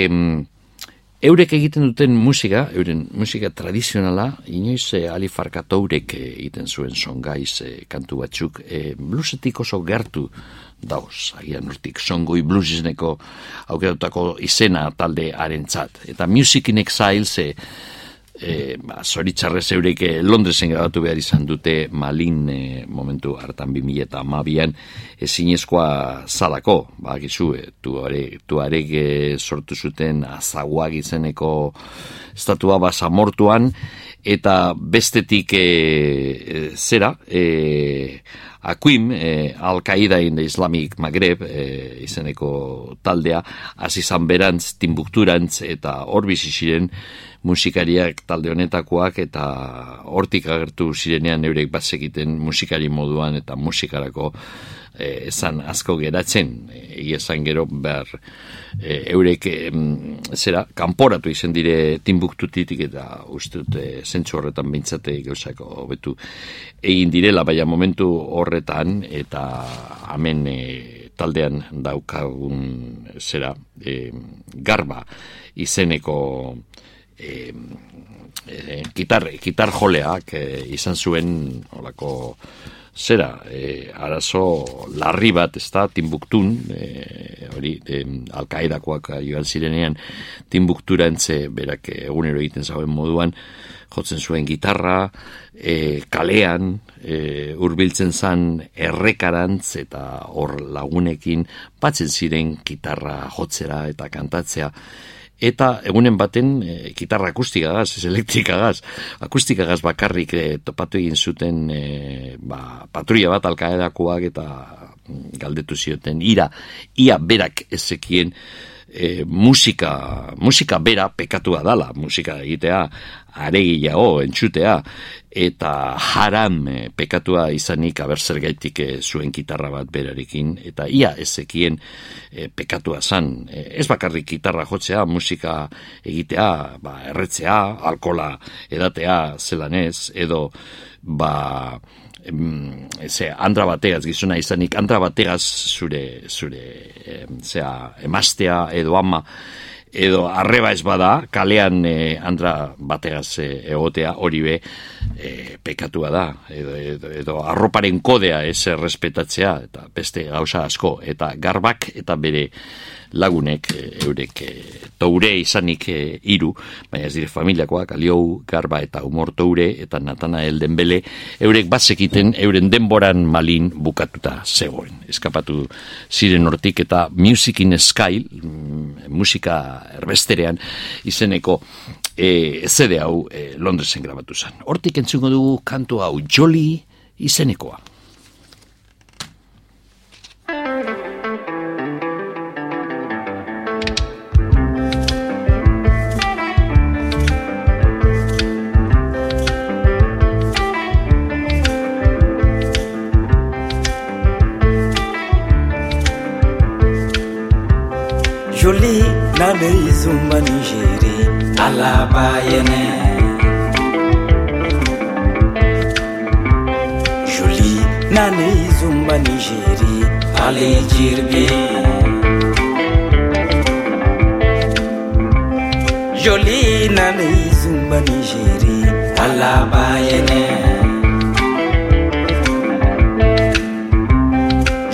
Eurek egiten duten musika, euren musika tradizionala, inoiz eh, Ali Farkatourek eh, egiten zuen songaiz eh, kantu batzuk, eh, bluesetik oso gertu dauz, agian urtik, songoi blues izeneko aukeratutako izena talde harentzat. Eta Music in Exiles, eh, e, ba, zoritzarrez eurek eh, Londresen grabatu behar izan dute Malin eh, momentu hartan 2000 eta amabian ezinezkoa zalako, ba, gizu, e, tuarek e, sortu zuten azaguak izeneko estatua basamortuan, eta bestetik e, e, zera, e, Akuim, e, Al-Qaeda in the Islamic Maghreb e, izeneko taldea, hasi izan berantz, timbukturantz eta hor ziren musikariak talde honetakoak eta hortik agertu zirenean eurek bazekiten musikari moduan eta musikarako e, esan asko geratzen. Egia esan gero behar e, eurek zera kanporatu izen dire timbuktutik eta uste dut e, zentsu horretan bintzate gauzako betu egin direla. Baina momentu horretan eta hemen e, taldean daukagun zera e, garba izeneko e, e, gitar, gitar joleak e, izan zuen olako zera, e, arazo larri bat, ez da, Timbuktun, e, hori, e, alkaidakoak joan zirenean, Timbuktura entze, berak egunero egiten zauen moduan, jotzen zuen gitarra, e, kalean, e, urbiltzen zan errekarantz eta hor lagunekin, batzen ziren gitarra jotzera eta kantatzea, eta egunen baten e, gitarra akustikagaz, ez elektrikagaz, akustikagaz bakarrik e, topatu egin zuten e, ba, patruia bat alkaedakoak eta mm, galdetu zioten. Ira, ia berak ezekien e, musika, musika bera pekatua dala, musika egitea aregiago entzutea, eta haram e, pekatua izanik abertzer gaitik e, zuen gitarra bat berarekin, eta ia ezekien e, pekatua zan. E, ez bakarrik gitarra jotzea, musika egitea, ba, erretzea, alkola edatea zelanez, edo ba, ze, andra bategaz gizuna izanik, andra bategaz zure, zure zea, emastea edo ama, edo arreba ez bada, kalean e, andra bategaz e, egotea hori be e, pekatua da, edo, edo, edo arroparen kodea ez errespetatzea, eta beste gauza asko, eta garbak eta bere lagunek e, eurek e, toure izanik e, iru, baina ez dire familiakoak, aliou, garba eta humor toure, eta natana elden bele, eurek bazekiten euren denboran malin bukatuta zegoen. Eskapatu ziren hortik eta Music in Sky, mm, musika erbesterean, izeneko e, zede hau e, Londresen grabatu zen. Hortik entzungo dugu kantu hau Jolly izenekoa. Nane izumba nigeri alabayene Jolie nane izumba nigeri alejirbi Jolie nane izumba nigeri alabayene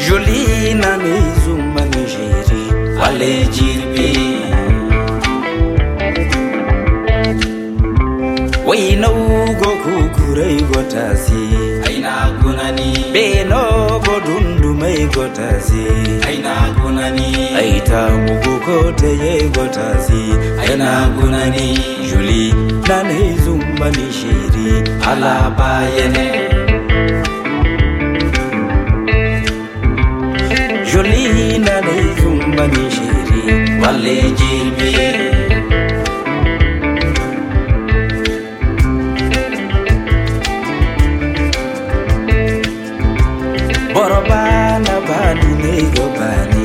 Jolie nane izumba nigeri alejirbi kukuray gotaasi aynaa gunani beenoo godhundumay gotaasi aynaa gunani aytaamu kukotayay gotaasi aynaa gunani juli nanay zumbani shiiri alaa baayene juli nanay zumbani shiiri wallee jilbee Borobana bani. Nego bani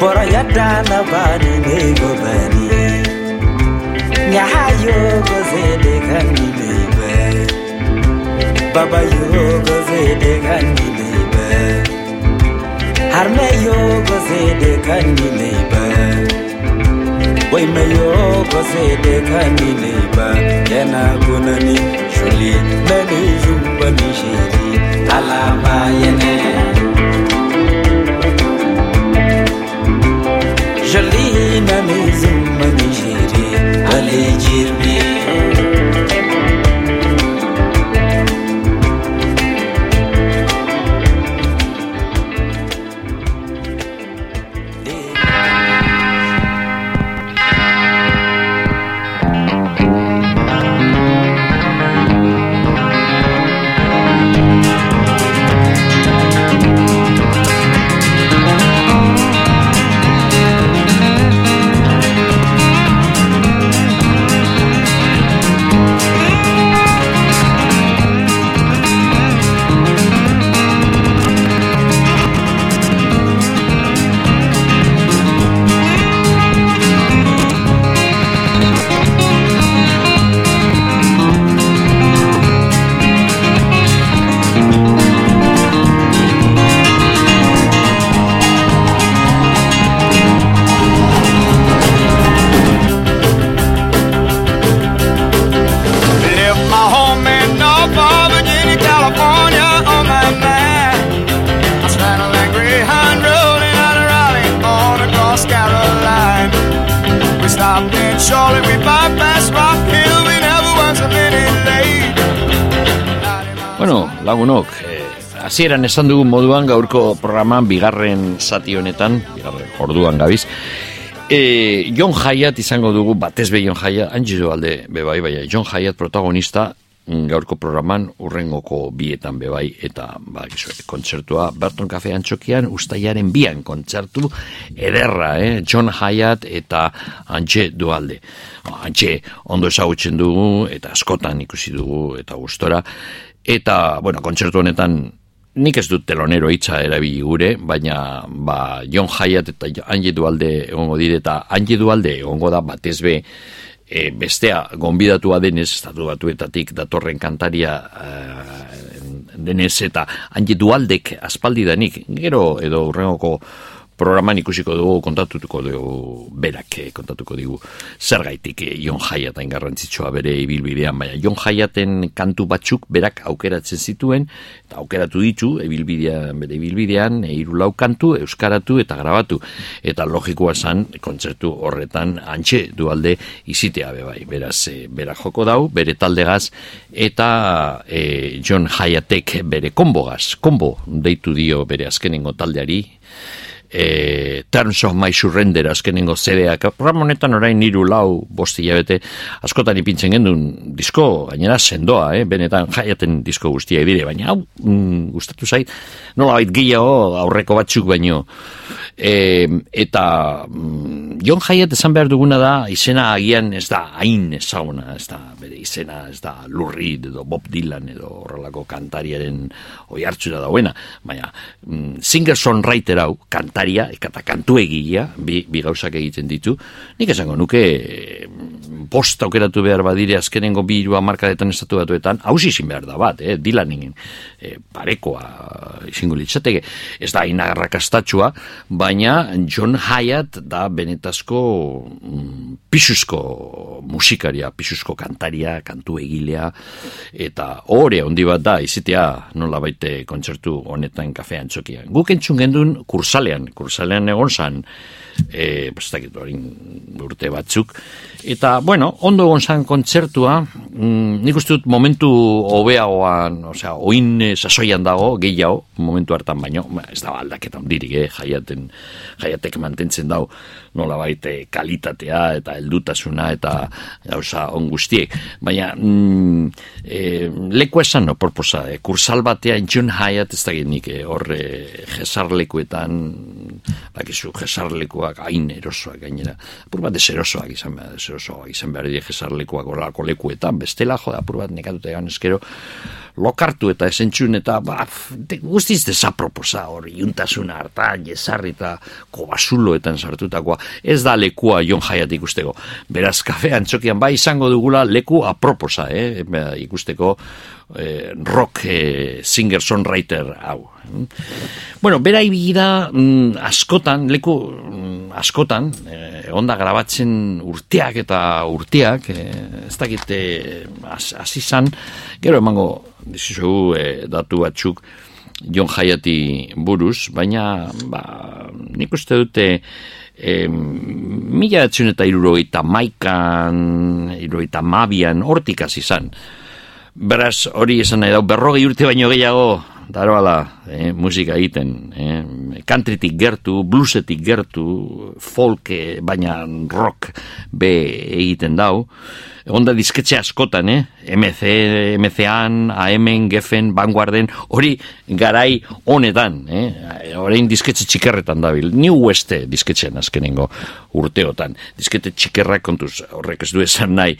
Boro yadana bani nego bani. Nyahayo gozede kani nebe Baba yo gozede kani nebe Harme yo gozede kani nebe Wai me yo gozede kani nebe Yana gunani shuli nani jumba ni shiri alaba yene. Jolene mezum manijiri ale. Hasieran esan dugun moduan gaurko programan bigarren zati honetan, bigarren orduan gabiz, e, John Hyatt izango dugu, batez be John Hyatt, anjizu alde bebai, bai, John Hyatt protagonista, mm, gaurko programan urrengoko bietan bebai eta ba, kontzertua Berton Cafe Antxokian ustaiaren bian kontzertu ederra, eh? John Hyatt eta Antxe Dualde. Antxe ondo ezagutzen dugu eta askotan ikusi dugu eta gustora eta, bueno, kontzertu honetan nik ez dut telonero hitza erabili gure, baina ba, John Hyatt eta Angie Dualde egongo dire eta Angie Dualde egongo da batez be e, bestea gonbidatua denez estatu batuetatik datorren kantaria e, denez eta Angie Dualdek aspaldi danik, gero edo urrengoko programan ikusiko dugu kontatutuko dugu berak eh, kontatuko dugu zer gaitik eh, Jon Jaiatain garrantzitsua bere ibilbidean. Baina Jon Jaiaten kantu batzuk berak aukeratzen zituen eta aukeratu ditu ibilbidean bere ibilbidean eh, hiru lau kantu euskaratu eta grabatu. Eta logikoa san kontzertu horretan antxe dualde izitea be bai. Beraz e, berak joko dau bere taldegaz eta e, Jon Jaiatek bere konbogaz konbo deitu dio bere azkenengo taldeari e, Terms of My Surrender azkenengo zedeak. Ramonetan orain niru lau bosti jabete askotan ipintzen gendun disko, gainera sendoa, eh? benetan jaiaten disko guztia dire, baina hau mm, gustatu zait, nola bait gehiago aurreko batzuk baino. E, eta mm, Jon Jaiat esan behar duguna da, izena agian ez da hain ezaguna, ez da bere izena, ez da Lurrid edo Bob Dylan edo horrelako kantariaren oi hartzura dauena, baina mm, singer-songwriter hau, kantari kantaria, eta kantu egia, bi, bi gauzak egiten ditu, nik esango nuke post aukeratu behar badire azkenengo bi irua markadetan estatu batuetan, hausi izin behar da bat, eh, dilanin eh, parekoa izango litzateke, ez da inagarrakastatxua, baina John Hyatt da benetazko mm, pisuzko musikaria, pisuzko kantaria, kantu egilea, eta hori ondi bat da, izitea nola baite kontzertu honetan kafean txokian. Guk entzun gendun kursalean, kursalean egon zan, e, urte batzuk. Eta, bueno, ondo gonzan kontzertua, mm, nik uste dut momentu hobeagoan, osea, oin sasoian dago, gehiago, momentu hartan baino, ez da aldaketa ondirik, eh, jaiaten, jaiatek mantentzen dago, nola baite kalitatea eta heldutasuna eta gauza on guztiek. Baina, mm, e, leku esan, no, porposa, e, kursal batean John Hyatt, ez da nik, e, horre, jesarlekuetan, bakizu, jesarleku lekuak hain erosoak gainera. Apur bat deserosoak izan behar, deserosoak izan behar jesarlekuak horrelako lekuetan, bestela joda, apur bat nekatuta egan eskero, lokartu eta esentxun eta ba, de, guztiz desaproposa hori, juntasuna harta, jesarri eta kobasuloetan sartutakoa, ez da lekua jon jaiat ikusteko. Beraz, kafean txokian bai izango dugula leku aproposa, eh? ikusteko eh, rock eh, singer-songwriter hau. Bueno, bera ibigida mm, askotan, leku mm, askotan, eh, onda grabatzen urteak eta urteak, eh, ez dakite hasi zan, gero emango dizugu eh, datu batzuk John Hayati buruz, baina ba, nik uste dute E, mila eta irurogeita maikan, irurogeita mabian, hortik hasi zan. Beraz, hori esan nahi dau, berrogei urte baino gehiago, daroala, eh, musika egiten, eh, countrytik gertu, bluesetik gertu, folk, baina rock be egiten dau, onda disketxe askotan, eh? MC, MC-an, AM-en, Geffen, Vanguarden, hori garai honetan, eh? Horein disketxe txikerretan dabil, New West disketxean azkenengo urteotan. Diskete txikerrak kontuz, horrek ez du esan nahi,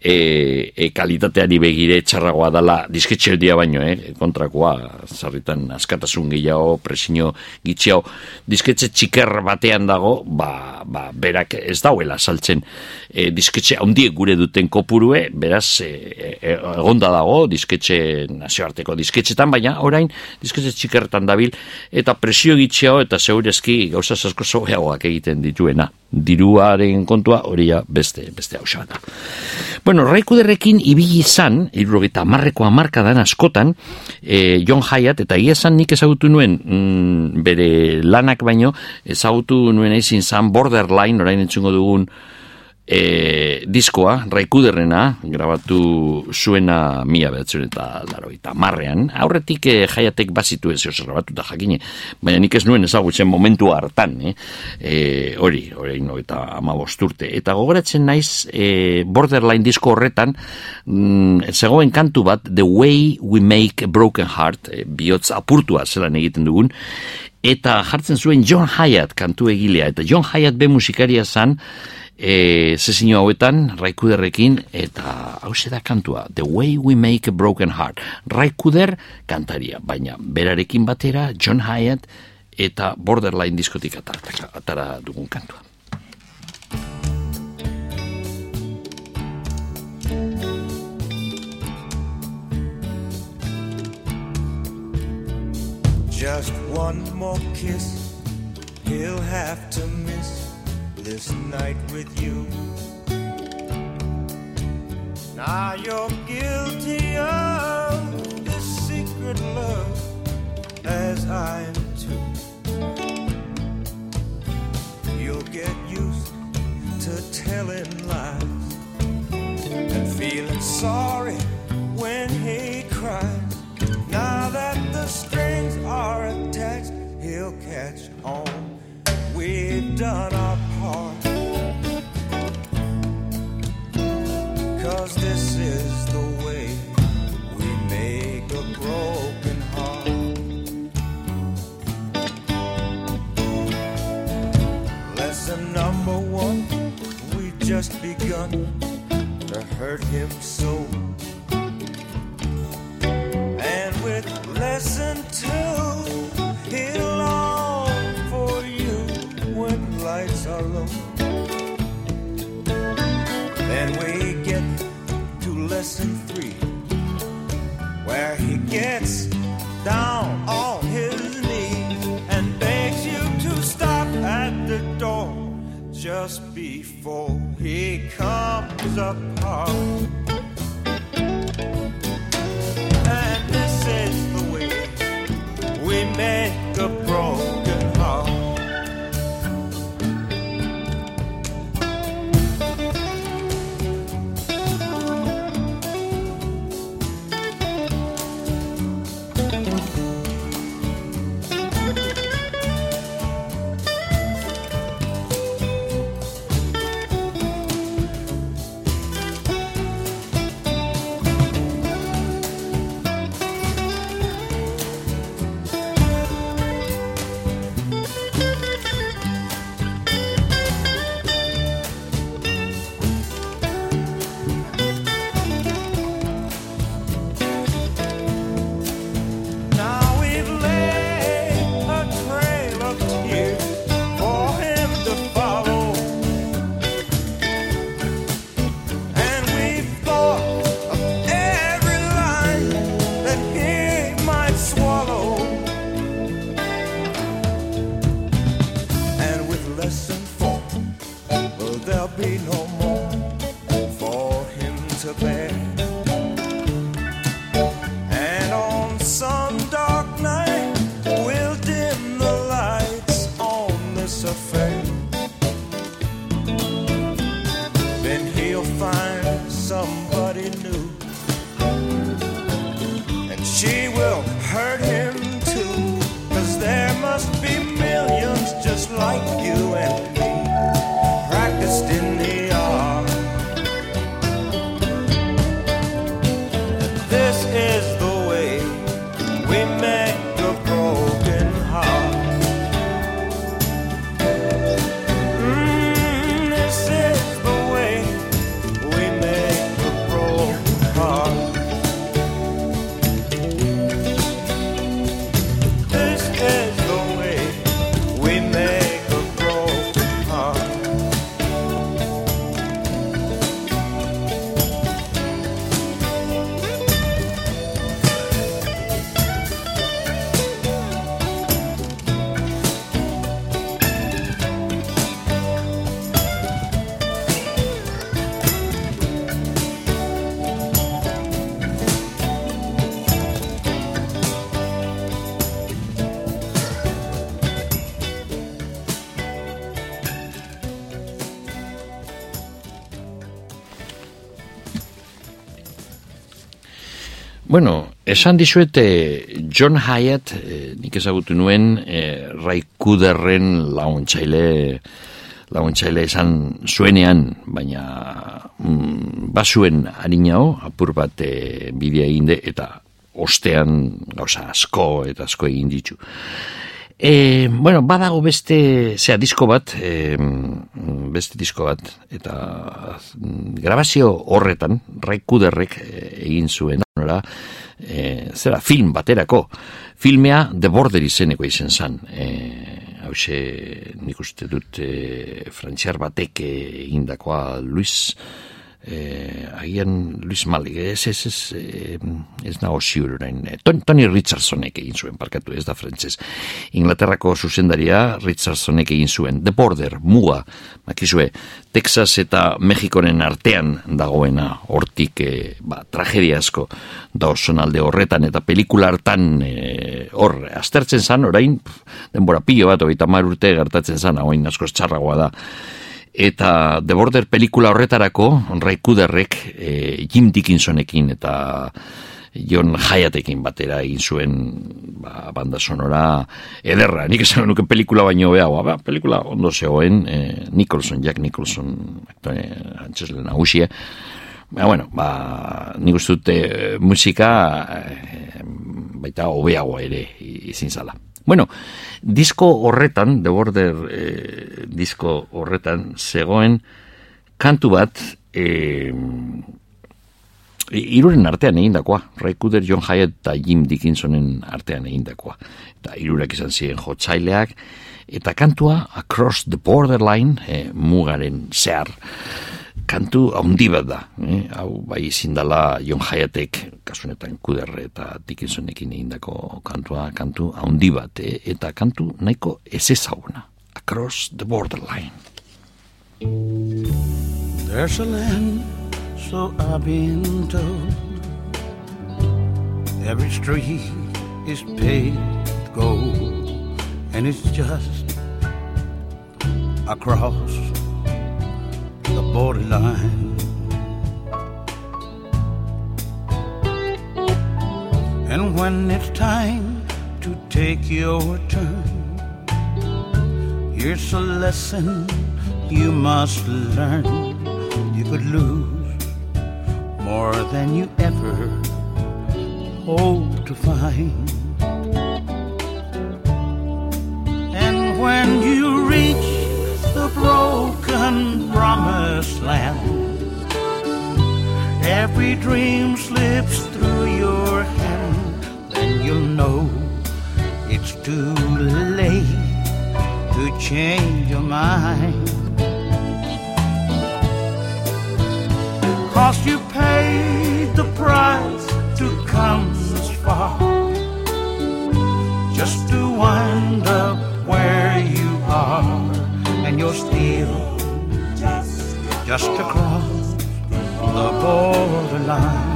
e, e kalitateari begire txarragoa dala disketxe dia baino, eh, kontrakoa, zarritan askatasun gehiago, presio gitxiago, disketxe txiker batean dago, ba, ba, berak ez dauela saltzen e, disketxe handiek gure duten kopurue, beraz, e, e, egonda dago, disketxe nazioarteko disketxetan, baina orain disketxe txikerretan dabil, eta presio gitxiago, eta zeurezki gauza asko zogeagoak egiten dituena diruaren kontua hori beste beste hausa da. Bueno, raikuderrekin ibili izan, irrogeta marreko amarkadan askotan, e, John Hyatt, eta ia esan nik ezagutu nuen mm, bere lanak baino, ezagutu nuen ezin zan borderline, orain entzungo dugun e, diskoa, raikuderrena, grabatu zuena mila behatzen eta laro eta marrean, aurretik e, jaiatek bazitu ez oso grabatu da jakine, baina nik ez nuen ezagutzen momentu hartan, eh? e, hori, hori no, eta ama bosturte. Eta gogoratzen naiz, e, borderline disko horretan, mm, zegoen kantu bat, The Way We Make a Broken Heart, e, bihotz apurtua zelan egiten dugun, eta jartzen zuen John Hyatt kantu egilea, eta John Hyatt be musikaria zan, e, zezino hauetan, raikuderrekin, eta hau da kantua, The Way We Make a Broken Heart. Raikuder kantaria, baina berarekin batera, John Hyatt, eta Borderline diskotik atara, atara dugun kantua. Just one more kiss, he'll have to miss this night with you. Now you're guilty of this secret love, as I am too. You'll get used to telling lies and feeling sorry when he cries. Now that the strings are attached, he'll catch on. We've done our part. Cause this is the way we make a broken heart. Lesson number one, we just begun to hurt him so. And with lesson two, he'll lights are low. Then we get to lesson three, where he gets down on his knees and begs you to stop at the door just before he comes apart. And this is the way we make a broken esan dizuete John Hyatt, eh, nik ezagutu nuen, eh, Ray Kuderren launtzaile, launtzaile esan zuenean, baina mm, basuen harinao, apur bat eh, bidea eginde, eta ostean gauza asko eta asko egin ditu. E, bueno, badago beste, zea, disko bat, e, beste disko bat, eta grabazio horretan, Ray Kuderrek eh, egin zuen, nora, e, zera, film baterako, filmea The Border izeneko izen zan, e, hause, nik uste dut, e, frantziar batek egindakoa Luis, eh, agian Luis Malik, ez, ez, ez, eh, ez nago ziur orain. Eh, Tony Richardsonek egin zuen, parkatu ez da frantzez. Inglaterrako zuzendaria Richardsonek egin zuen. The Border, muga, makizue, Texas eta Mexikoren artean dagoena, hortik, eh, ba, tragedia asko da alde horretan, eta pelikula hartan eh, hor, aztertzen zan, orain, denbora pilo bat, oita mar urte gertatzen zan, hain asko txarragoa da, eta The Border pelikula horretarako Ray Kuderrek e, Jim Dickinsonekin eta John Hyatekin batera egin zuen ba, banda sonora ederra, nik esan nuke pelikula baino beha, ba, pelikula ondo zegoen e, Nicholson, Jack Nicholson aktore antzesle nagusie. Ba, bueno, ba, nik uste dute musika e, baita hobeagoa ere izin zala Bueno, disko horretan, The Border eh, disko horretan, zegoen kantu bat eh, iruren artean egindakoa, Ray Cooder, John Hyatt eta Jim Dickinsonen artean egindakoa. Eta irurak izan ziren jotzaileak, eta kantua Across the Borderline, eh, mugaren zehar, kantu haundi bat da. Eh? Hau bai izin Jon Hayatek, kasunetan kuderre eta Dickinsonekin egindako kantua, kantu haundi bat, eh? eta kantu nahiko ez ezaguna. Across the borderline. There's a land, so I've been told Every street is paved gold And it's just across the borderline. And when it's time to take your turn, here's a lesson you must learn. You could lose more than you ever hope to find. And when you reach the broken promised land. Every dream slips through your hand, then you'll know it's too late to change your mind. Cause you just, across the borderline.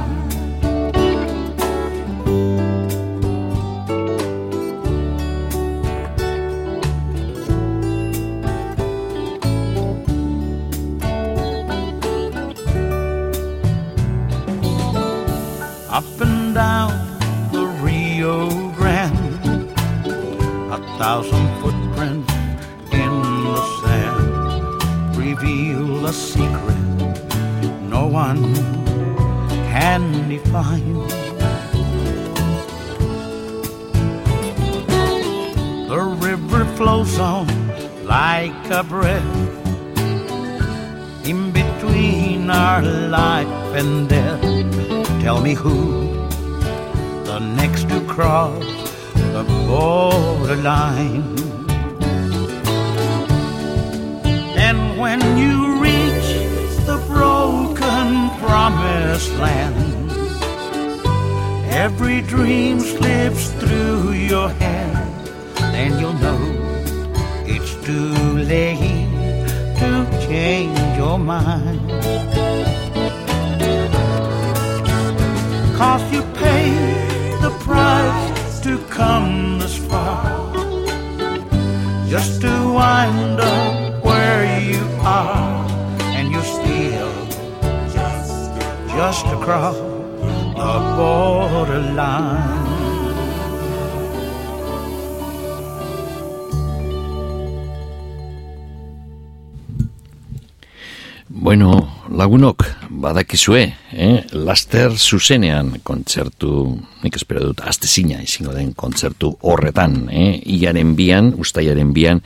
Badakizue, eh? laster zuzenean kontzertu, nik espero dut, azte zina izango den kontzertu horretan, eh? iaren bian, ustaiaren bian,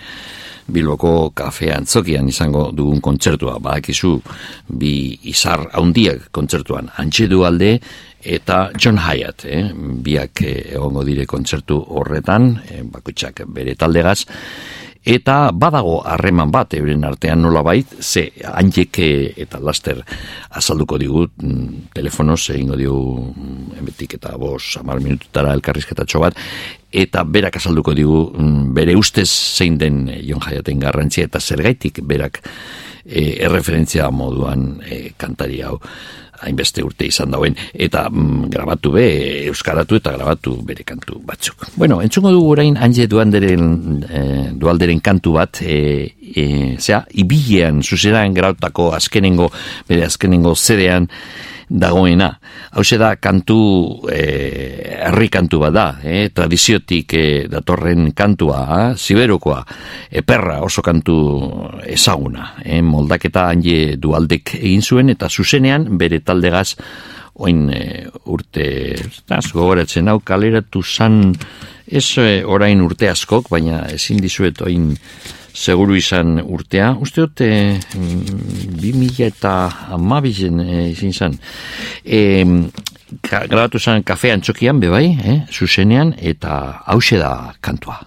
Bilboko kafe antzokian izango dugun kontzertua, badakizu bi izar haundiak kontzertuan, antxe alde eta John Hyatt, eh? biak eh, egongo dire kontzertu horretan, eh, bakutsak bere taldegaz, eta badago harreman bat euren artean nola bait, ze handiek eta laster azalduko digut mm, telefonoz egingo digu mm, emetik eta bos amar minututara elkarrizketatxo bat eta berak azalduko digu mm, bere ustez zein den Jon Jayaten garrantzia eta zergaitik berak e, erreferentzia moduan e, kantari hau hainbeste urte izan dauen, eta mm, grabatu be, euskaratu eta grabatu bere kantu batzuk. Bueno, entzungo dugu orain anje duanderen, e, dualderen kantu bat, e, e, zera, ibilean, zuzeran grautako azkenengo, bere azkenengo zedean, dagoena. Hau da kantu, e, herri kantu bat da, e, tradiziotik e, datorren kantua, ha? ziberokoa, eperra oso kantu ezaguna. E, moldaketa handi dualdek egin zuen, eta zuzenean bere taldegaz, oin e, urte, ez gogoratzen hau kaleratu zan, ez e, orain urte askok, baina ezin dizuet oin seguru izan urtea, uste dute mm, bi mila eta amabizen e, izin zan. E, grabatu zen kafean txokian, bebai, eh, zuzenean, eta hause da kantua,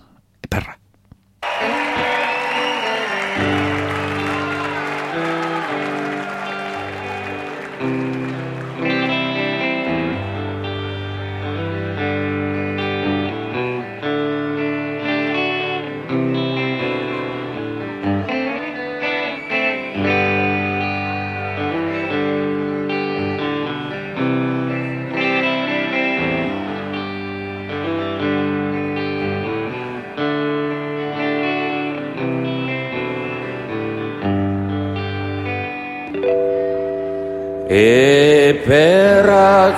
Eperrak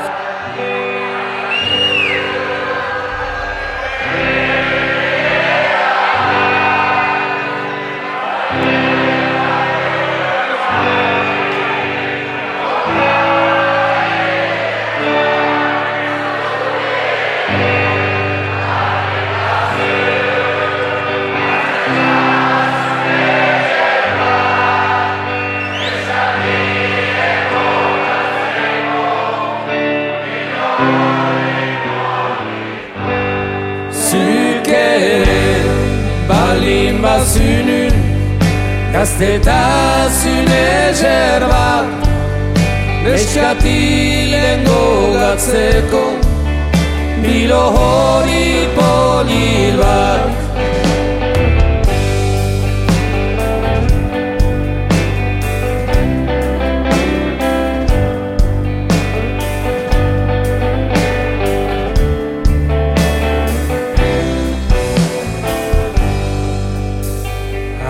bazunun Gaztetazun ezer bat Neskatilen gogatzeko Bilo hori polil bat.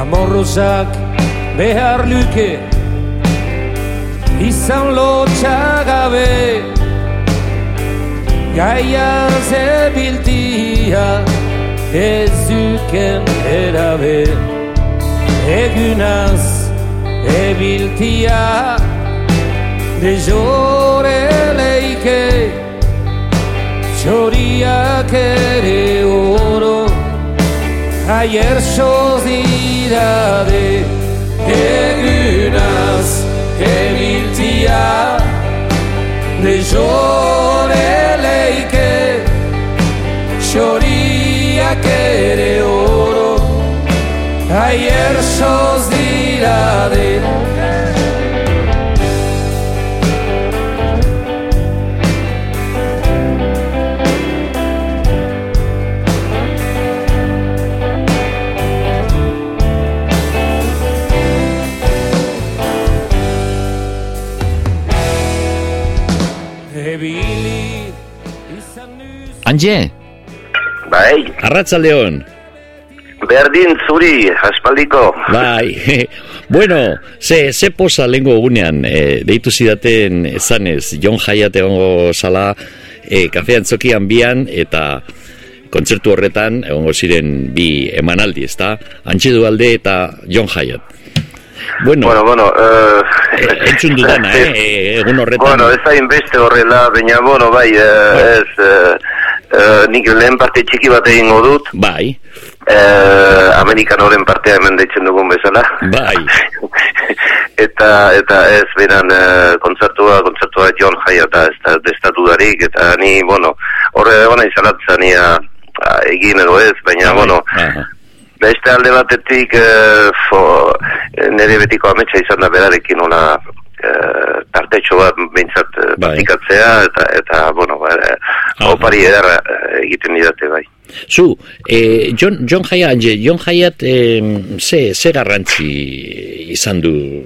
Amorrozak behar luke izan lotxagabe gaia zebiltia ez duken erabe. Egunaz ebiltia de jore leike. Txoriak ere oro ayer sozidade egunaz ebiltia de jore leike xoriak ere oro ayer sozidade Anje? Bai. Arratza Leon. Berdin zuri, aspaldiko. Bai. Bueno, ze, ze posa lengo egunean, e, deitu zidaten esanez, Jon Jaiat egongo zala, e, kafean zokian bian, eta kontzertu horretan, egongo ziren bi emanaldi, ezta? Antxe alde eta Jon Jaiat. Bueno, bueno, bueno uh, entzun dudana, eh, egun horretan. Bueno, ez hain beste horrela, baina, bueno, bai, uh, ez, uh, uh, nik lehen parte txiki bat egingo dut. Bai. Uh, Amerikan horren partea hemen deitzen dugun bezala. Bai. eta, eta ez, beran, uh, kontzertua, kontzertua John Hayata, ez da, destatu darik, eta ni, bueno, horre egona izalatzen, ni, egin edo ez, baina, bai. bueno, Beste alde batetik e, fo, nire betiko ametsa izan da berarekin ona tartetxo bat bintzat bai. eta, eta bueno, ba, opari ederra egiten didate bai. Zu, e, John, John Hayat, John Hayat e, ze, ze garrantzi izan du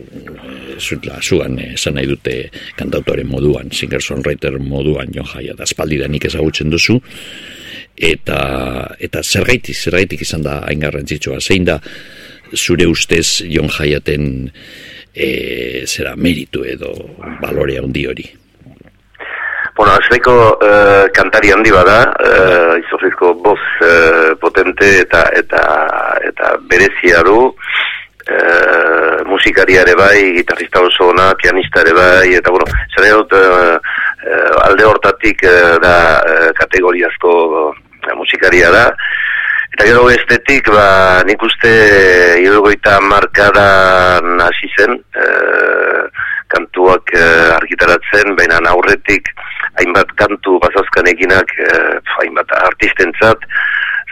zutla, zuan, esan nahi dute kantautore moduan, singer-songwriter moduan John Hayat, aspaldidanik ezagutzen duzu, eta eta zergaitik zergaitik izan da hain garrantzitsua zein da zure ustez Jon Jaiaten e, zera meritu edo balore handi hori Bueno, azteko e, kantari handi bada, uh, izofizko boz uh, potente eta eta eta berezia du, uh, musikari ere bai, gitarrista oso ona, pianista ere bai, eta bueno, zare dut, alde hortatik uh, da uh, kategoriazko musikaria da. Eta gero estetik, ba, nik uste irugoita markadan hasi zen, e, kantuak e, argitaratzen, baina aurretik hainbat kantu bazazkan eginak, e, hainbat artistentzat,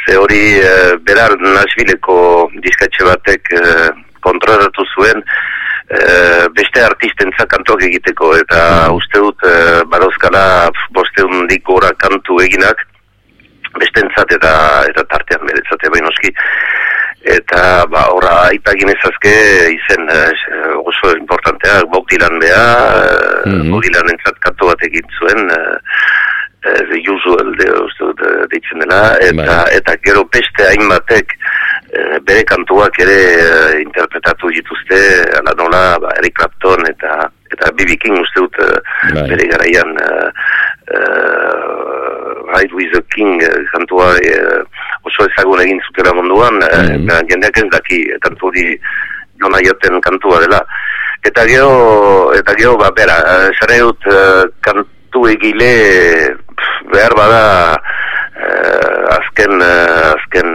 ze hori e, berar Nashvilleko diskatxe batek e, kontratatu zuen, e, beste artistentzat kantuak egiteko, eta uste dut e, badauzkala bosteun dikora kantu eginak, bestentzat eta eta tartean beretzate bai noski eta ba ora aipagin ezazke izen eh, oso importantea Bob Dylan bea mm -hmm. Bob Dylan entzat kantu bat egin zuen uh, the usual de uste deitzen dela eta, bai. eta gero beste hainbatek bere kantuak ere interpretatu dituzte ala nola ba, Eric Clapton eta eta B.B. King uste dut bai. bere garaian Ride with the King uh, kantua uh, oso ezagun egin zutela munduan, mm -hmm. jendeak ez daki kantu hori jona joten kantua dela. Eta gero, eta gero, ba, bera, zare dut kantu egile behar bada azken, azken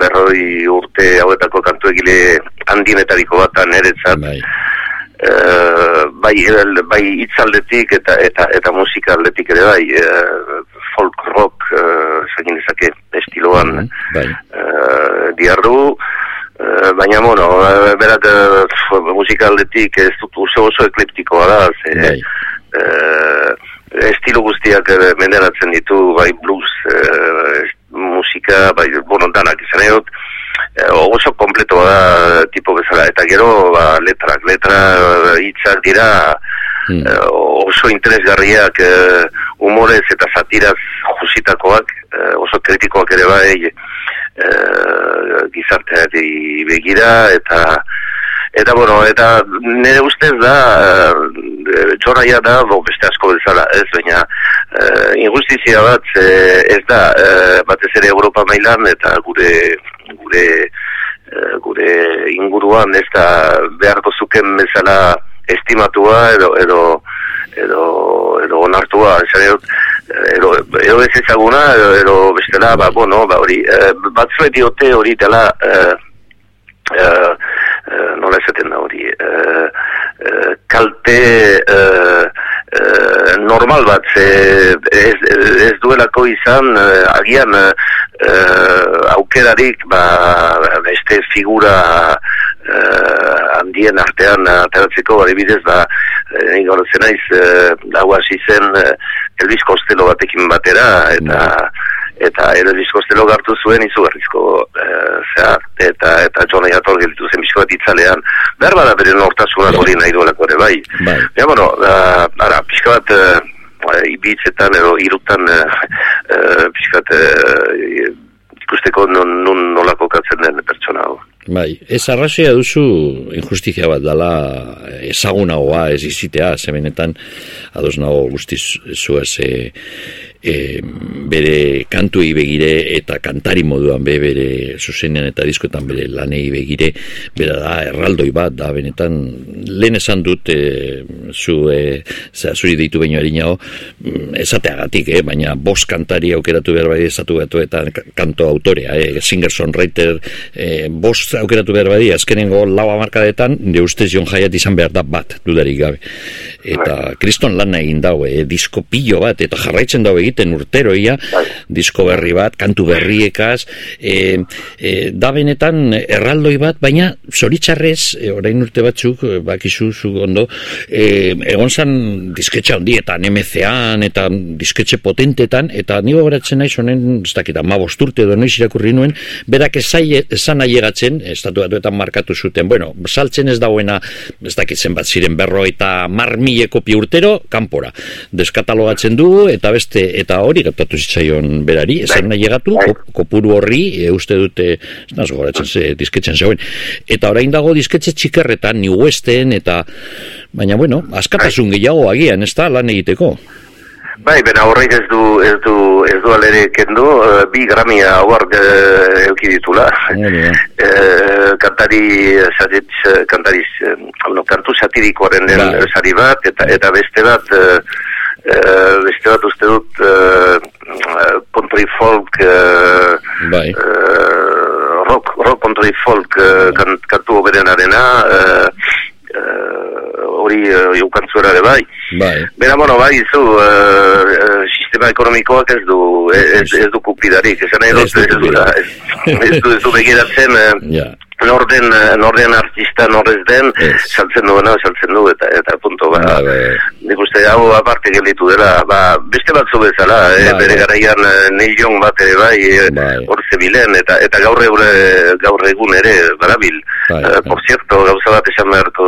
berroi urte hauetako kantu egile handienetariko bat niretzat. Bai. bai bai itzaldetik eta eta eta musikaldetik ere bai folk rock uh, ezake mm -hmm, bai. uh, diarru uh, baina bueno berak uh, musikaldetik ez dut oso oso ekliptikoa da ze, bai. uh, estilo guztiak menderatzen ditu bai blues uh, musika bai bueno danak izan egot uh, oso kompleto da tipo bezala eta gero ba, letrak letra hitzak dira hmm. oso interesgarriak uh, humorez eta satiraz jusitakoak, eh, oso kritikoak ere bai eh, gizarteari begira, eta eta bueno, eta nire ustez da eh, txorraia da, bo, beste asko bezala, ez, baina eh, injustizia bat eh, ez da, eh, batez ere Europa mailan, eta gure gure gure inguruan ez da beharko zuken bezala estimatua edo edo edo edo onartua dut edo edo ez ezaguna edo, edo bestela ba bueno ba hori e, batzuek diote hori dela e, e, nola esaten da hori e, e, kalte e, e, normal bat ze, ez, ez duelako izan e, agian e, aukerarik ba, beste figura uh, handien artean ateratzeko adibidez ba eh gaur zenaiz eh hau hasi zen uh, Elvis Costello batekin batera eta eta Elvis Costello gartu zuen izugarrizko uh, eta eta Johnny Hator gelditu zen bizko bat itzalean. Behar bada bere nortasuna hori nahi duelako ere bai. Bai. Ja, bueno uh, ara, bizko bat uh, ibitzetan edo irutan uh, uh, bizko bat uh, ikusteko non, non nolako katzen den pertsona hau Bai, ez arrazoia duzu injustizia bat dala ezagunagoa ez izitea, zebenetan ados nago guztiz zuaz e, e, bere kantuei begire eta kantari moduan be bere zuzenean eta diskoetan bere lanei begire bera da erraldoi bat da benetan lehen esan dut e, zu e, zera, zuri ditu baino erinago mm, esateagatik, eh, baina bos kantari aukeratu behar bai esatu gatu eta kanto autorea, eh, singer songwriter e, bos aukeratu behar bai azkenengo lau amarkadetan de ustez jon jaiat izan behar da bat dudarik gabe eta kriston lan egin dau eh, disko pillo bat eta jarraitzen dau egiten urteroia, disko berri bat, kantu berriekaz, e, e, da benetan erraldoi bat, baina zoritxarrez, e, orain urte batzuk, e, bakizu zu ondo, e, egon zan disketxe handietan, MCAan, eta disketxe potentetan, eta nigo beratzen nahi zonen, ez dakit, ma bosturte edo noiz irakurri nuen, berak esan nahi egatzen, estatu batuetan markatu zuten, bueno, saltzen ez dauena, ez dakit zenbat ziren berro eta marmile kopi urtero, kanpora. Deskatalogatzen du, eta beste, eta hori gertatu zitzaion berari, esan nahi egatu, kopuru horri, e, uste dute, ez nazo goratzen ze, dizketzen zegoen. Eta orain dago dizketxe txikerretan, New Westen, eta, baina bueno, askatasun gehiago agian, ez da, lan egiteko. Bai, bera horrek ez du, ez du, ez du alere kendu, uh, bi gramia award uh, euki ditula. Uh, kantari, satitz, kantari, uh, kantu satirikoaren den bai. sari bat, eta, eta beste bat, uh, uh, beste bat uste dut uh, country folk uh, bai. uh, rock, rock country folk uh, kan, kantu oberen uh, hori uh, eukantzuera ere bai. Bai. Bera, bueno, bai, zu, uh, sistema ekonomikoak ez du, ez, ez du kupidarik, esan nahi dut, ez du, ez du, ez du begiratzen, uh, norden, norden artista norrez den, saltzen duena, saltzen du, eta, eta punto, ba, Bai, bai. nik uste hau aparte gelditu dela, ba, beste batzu bezala, eh, Bai, bere garaian eh, Neil Young bat ere bai, eh, hor zebilen, eta, eta gaur, eure, gaur egun ere, barabil, Bai, Eh, por cierto, gauza bat esan beharko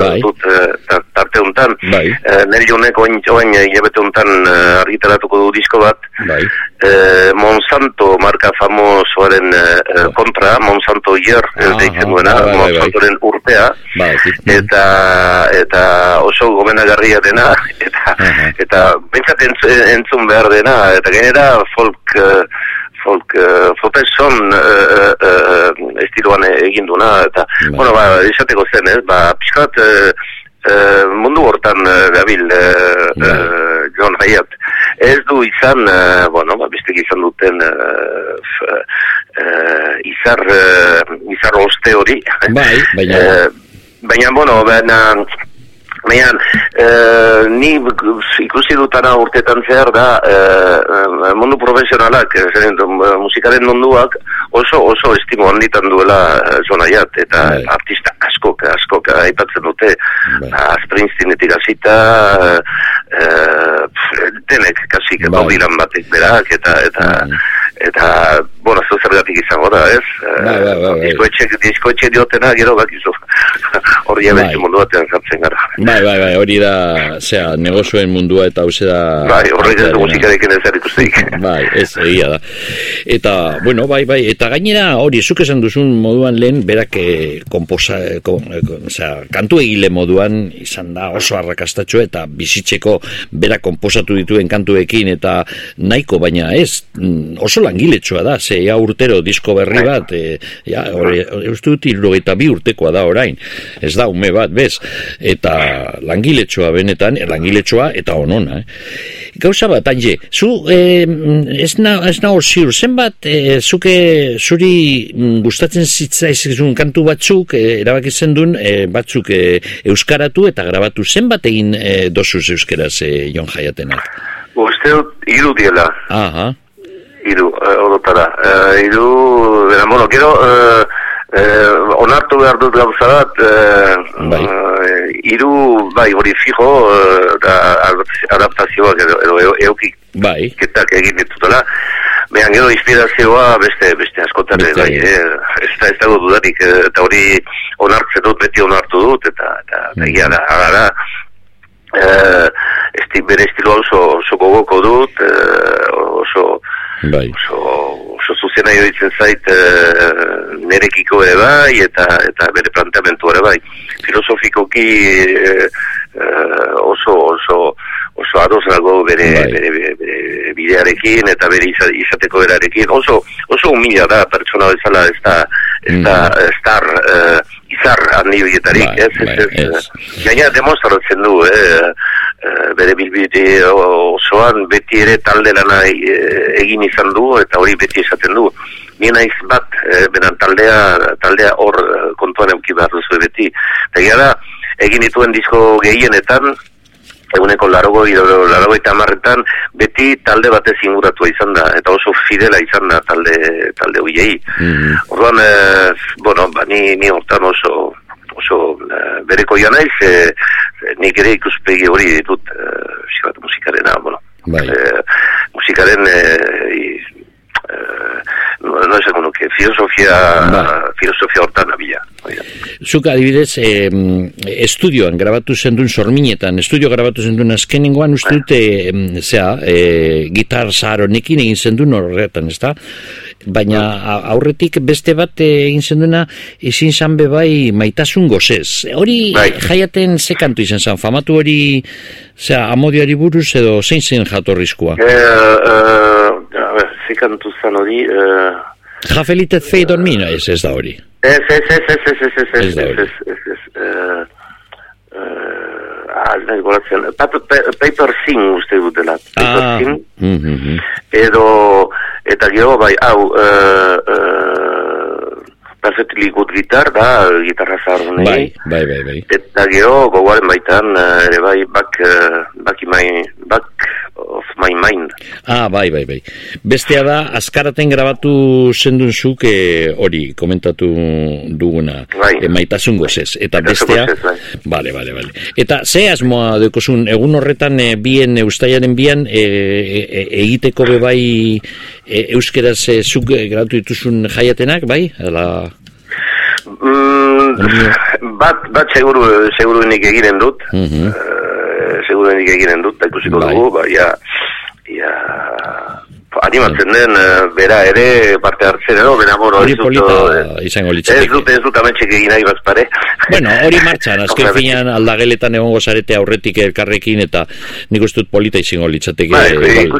Bai. dut eh, ta- tarte hontan, Bai. eh, Neil Youngek oin, oin hilabete hontan eh, argitaratuko du disko bat, Bai. eh, Monsanto marka famosoaren eh, eh, kontra, Monsanto Year deitzen duena, bai, bai, bai. Monsantoren urtea, Bai, eta eta oso gomenagarria dena eta eta pentsat entzun, behar dena eta gainera folk eh, folk uh, folkson uh, uh, estiloan egin duna eta bueno ba esateko zen ez? Ba pixkat uh, mundu hortan uh, gabil uh, uh, John Hyatt ez du izan uh, bueno ba bestek izan duten uh, f, uh, izar uh, izar oste hori. Bai, baina... Eh, baina, bueno, baina, baina, eh, ni ikusi dutana urtetan zehar da, eh, mundu profesionalak, eh, zeren, eh, musikaren munduak oso, oso estimo handitan duela eh, zonaiat, eta artista askok, askok aipatzen dute, ah, Springsteenetik hasita, eh, pf, denek kasik, Bob Dylan batek berak, eta, eta, eta, bueno, zeu zergatik izango da, ez? Bai, bai, bai, bai. Diskoetxe, diskoetxe diotena, gero bakizu, hori Bai. abetxe mundu batean jartzen gara. Bai, bai, bai, hori da, zera, negozioen mundua eta hauze da... Bai, horrek ez du artearena. musikarekin ez ikusteik. Bai, ez, egia da. Eta, bueno, bai, bai, eta gainera hori, zuk esan duzun moduan lehen, berak eh, komposa, eh, kon, eh, kon, osea, kantu egile moduan izan da oso arrakastatxo eta bizitzeko berak komposatu dituen kantuekin eta nahiko, baina ez, mm, oso langiletsua da, ze ja urtero disko berri bat, e, ja, hori, uste dut irrogeita bi urtekoa da orain, ez da, ume bat, bez, eta langiletsua benetan, eh, langiletsua eta onona, eh. Gauza bat, anje, zu, eh, ez na, ez na hor ziur, zenbat, eh, zuke, zuri mm, gustatzen zitzaizun kantu batzuk, eh, erabaki duen eh, batzuk eh, euskaratu eta grabatu, zenbat egin eh, dosuz euskeraz eh, jon jaiatenak? Uste dut, iru diela, Aha, iru, eh, orotara. Eh, iru, bera, bueno, gero, eh, eh, onartu behar dut gauza bat, eh, eh, iru, bai, hori fijo, eh, da, adaptazioak edo, edo, eukik bai. ketak egin ditutela, Behan gero inspirazioa beste beste askotan bai, eh, ez da ez dago dudarik, eh, eta hori onartzen dut, beti onartu dut, eta, eta, eta egia da, da, eh, esti, bere estiloa oso, oso gogoko dut, eh, oso, bai. oso, oso zuzena iruditzen zait, eh, nerekiko ere bai, eta eta bere planteamentu ere bai. Filosofikoki eh, eh, oso, oso, oso ados nago bere, Bai. bere, bere, bere bidearekin eta bere iza- izateko berarekin. Oso, oso humila da pertsona bezala ez da, ez da star, eh, izar handi horietarik, Mm. Bai, ez, bai, ez, ez, ez. eh, Gaina demostratzen du, eh, eh, bere bilbide osoan beti ere talde lana eh, egin izan du eta hori beti esaten du. Ni naiz bat, eh, beran taldea, taldea hor kontuan euki behar duzu beti. Eta da, egin dituen disko gehienetan, eguneko larogo, larogo eta amarretan, beti talde batez inguratua izan da, eta oso fidela izan da talde, talde huiei. Mhm. Orduan, eh, bueno, ba, ni, ni hortan oso, oso eh, bereko joan naiz, eh, nik ere ikuspegi hori ditut, pixka bat musikarena, bueno, Bai. eh, musikaren, eh, no, no esango nuke, filosofia, Bai. filosofia hortan abila. Zuk adibidez, eh, estudioan grabatu zendun sorminetan, estudio grabatu zendun azkenengoan uste dute, eh, zea, eh, gitar zaharonekin egin zendun horretan, ezta? Baina aurretik beste bat eh, egin zenduna ezin zan be bai maitasun gozez. Hori Bai. jaiaten ze kantu izan zan, famatu hori, zea, amodioari buruz edo zein zen jatorrizkoa? Eh, eh, a ber, ze kantu zan hori, eh, Jafelitet fade on me, no, ez ez da hori. Ez, ez, ez, ez, ez, ez, ez, Ez ez, da ez, hori. ez, ez, ez, eh, eh, ah, ez nahi goratzen, paper, pa- paper Thing uste dutela, paper Ah, Thing, mhm, mhm. edo, eta gero, bai, hau, eh, eh, perfectly good guitar, da, gitarra zaharunei, bai, bai, bai, bai. eta gero, gogoaren baitan, eh, ere bai, back, back, in my, back of my mind, Ah, bai, bai, bai. Bestea da, azkaraten grabatu zendun zuk eh, hori, komentatu duguna, Bai. eh, maitasun gozez. Eta bestea, gozez, bai. bale, bale, bale. Eta ze asmoa dekozun, egun horretan eh, bien, eh, ustaiaren bian, eh, eh, egiteko be bai eh, euskeraz eh, zuk eh, grabatu dituzun jaiatenak, bai? Ala, Mm, bat, bat seguru, seguru nik eginen dut, mhm. eh, seguru nik eginen dut, eta ikusiko Bai. dugu, ba, ja, ja, animatzen den, eh, bera ere parte hartzen edo, bera moro, Hori ez polita eh, izango ez litzateke. dut, ez dut ametxek egin nahi bazpare. Bueno, hori martxan, azken finean aldageletan egongo zarete aurretik elkarrekin eta nik uste dut polita izango litzateke Bai,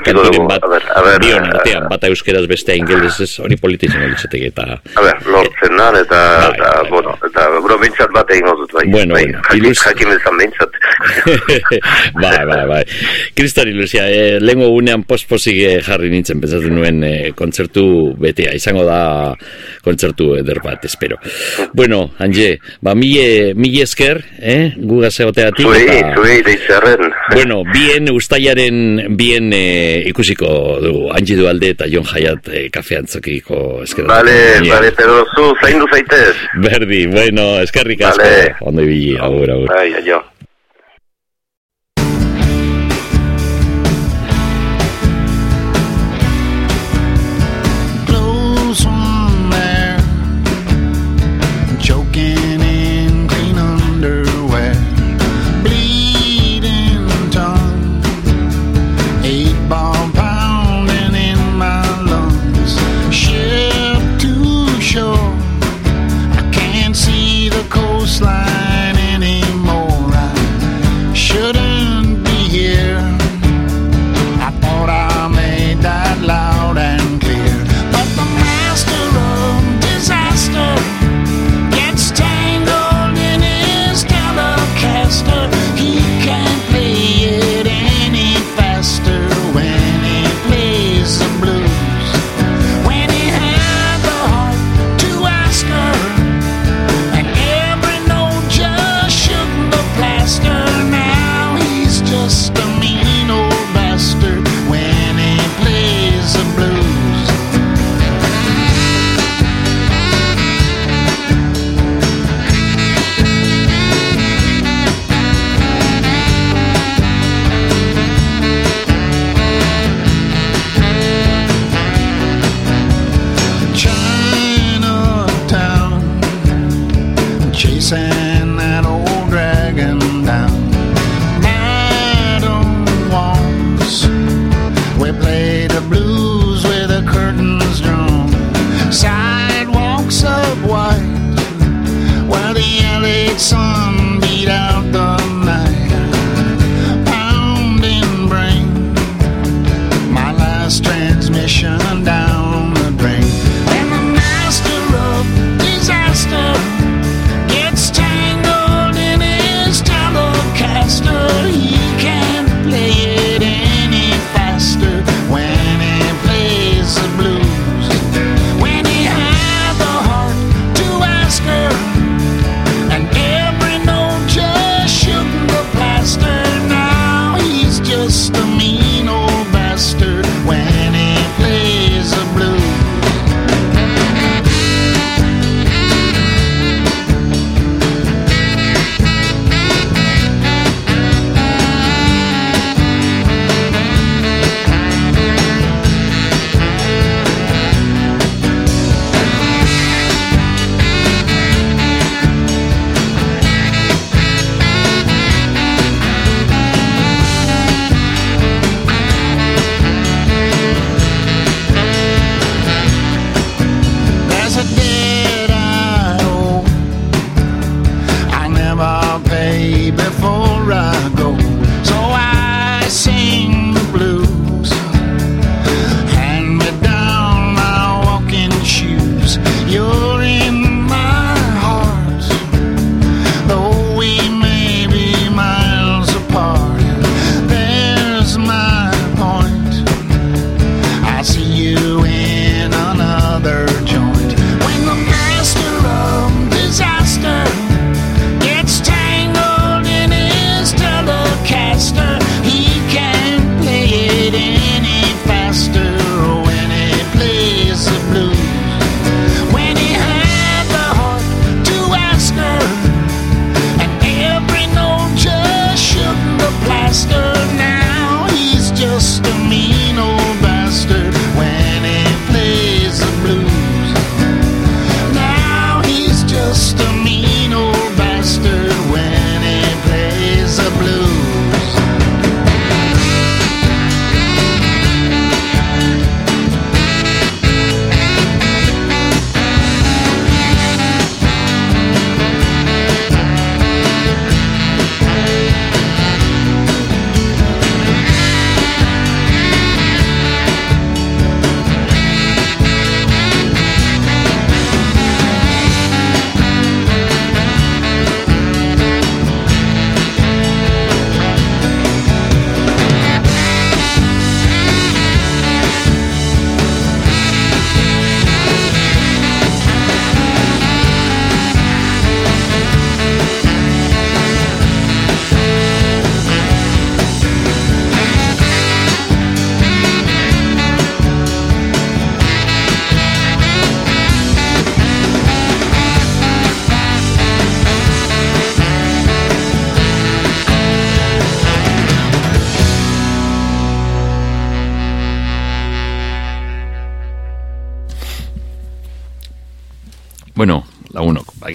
kanturen dugu, bat, a ber, a ber, bion artean, bata euskeraz bestea ingelesez, hori polita izango litzateke eta... A ber, lortzen nan, eta, Bai, eta, bai, bueno, eta, bro, bintzat bat egingo dut, bai. Bueno, bai, bueno, jakin, ilus- jakin bezan bintzat. bai, bai, bai. Kristal ilusia, eh, lehengo gunean posposik eh, jarri nintzen, pentsatu nuen eh, kontzertu betea, izango da kontzertu eder bat, espero. Bueno, Anje, ba, mille, mille esker, eh, gugaz egoteatik. Zuei, eta- zuei, deitzerren. Bueno, bien ustaiaren bien eh, ikusiko dugu Anji Dualde eta Jon Jaiat eh, kafean zokiko eskerrak. Vale, vale, pero zu, zaindu zaitez. Berdi, bueno, eskerrik asko. Vale. Ondo ibili, agur, agur. Bai, aio.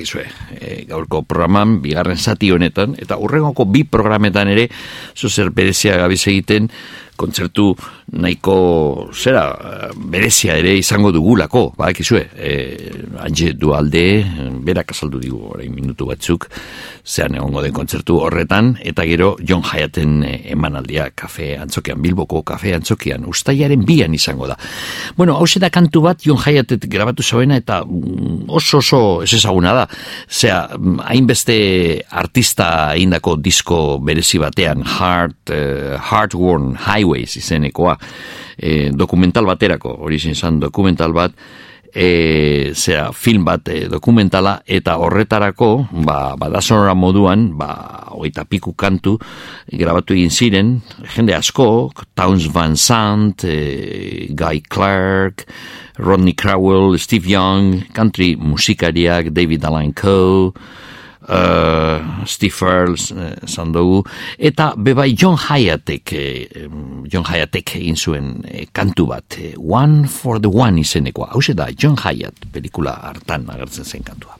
Bagizue, e, gaurko programan, bigarren zati honetan, eta urrengoko bi programetan ere, zuzer berezia gabiz egiten, kontzertu nahiko zera berezia ere izango dugulako, badakizue, e, Anje Dualde, berak azaldu digu orain minutu batzuk, zean egongo den kontzertu horretan, eta gero John Hyatten e, emanaldia kafe antzokian, Bilboko kafe antzokian, ustaiaren bian izango da. Bueno, hau da kantu bat John Hyatt grabatu zauena eta mm, oso oso ez ezaguna da. Zea, mm, hainbeste artista indako disko berezi batean, Heart, uh, Heart-Worn Highways izenekoa, e, dokumental baterako, hori izan dokumental bat, e, zera, film bat e, dokumentala, eta horretarako, ba, badazonora moduan, ba, oita piku kantu, grabatu egin ziren, jende asko, Towns Van Sant, e, Guy Clark, Rodney Crowell, Steve Young, country musikariak, David Alain Coe, uh, Steve Earle uh, zan dugu, eta bebai John Hyattek, eh, John Hyattek egin zuen eh, kantu bat, eh, One for the One izenekoa. Hau da, John Hyatt pelikula hartan agertzen zen kantua.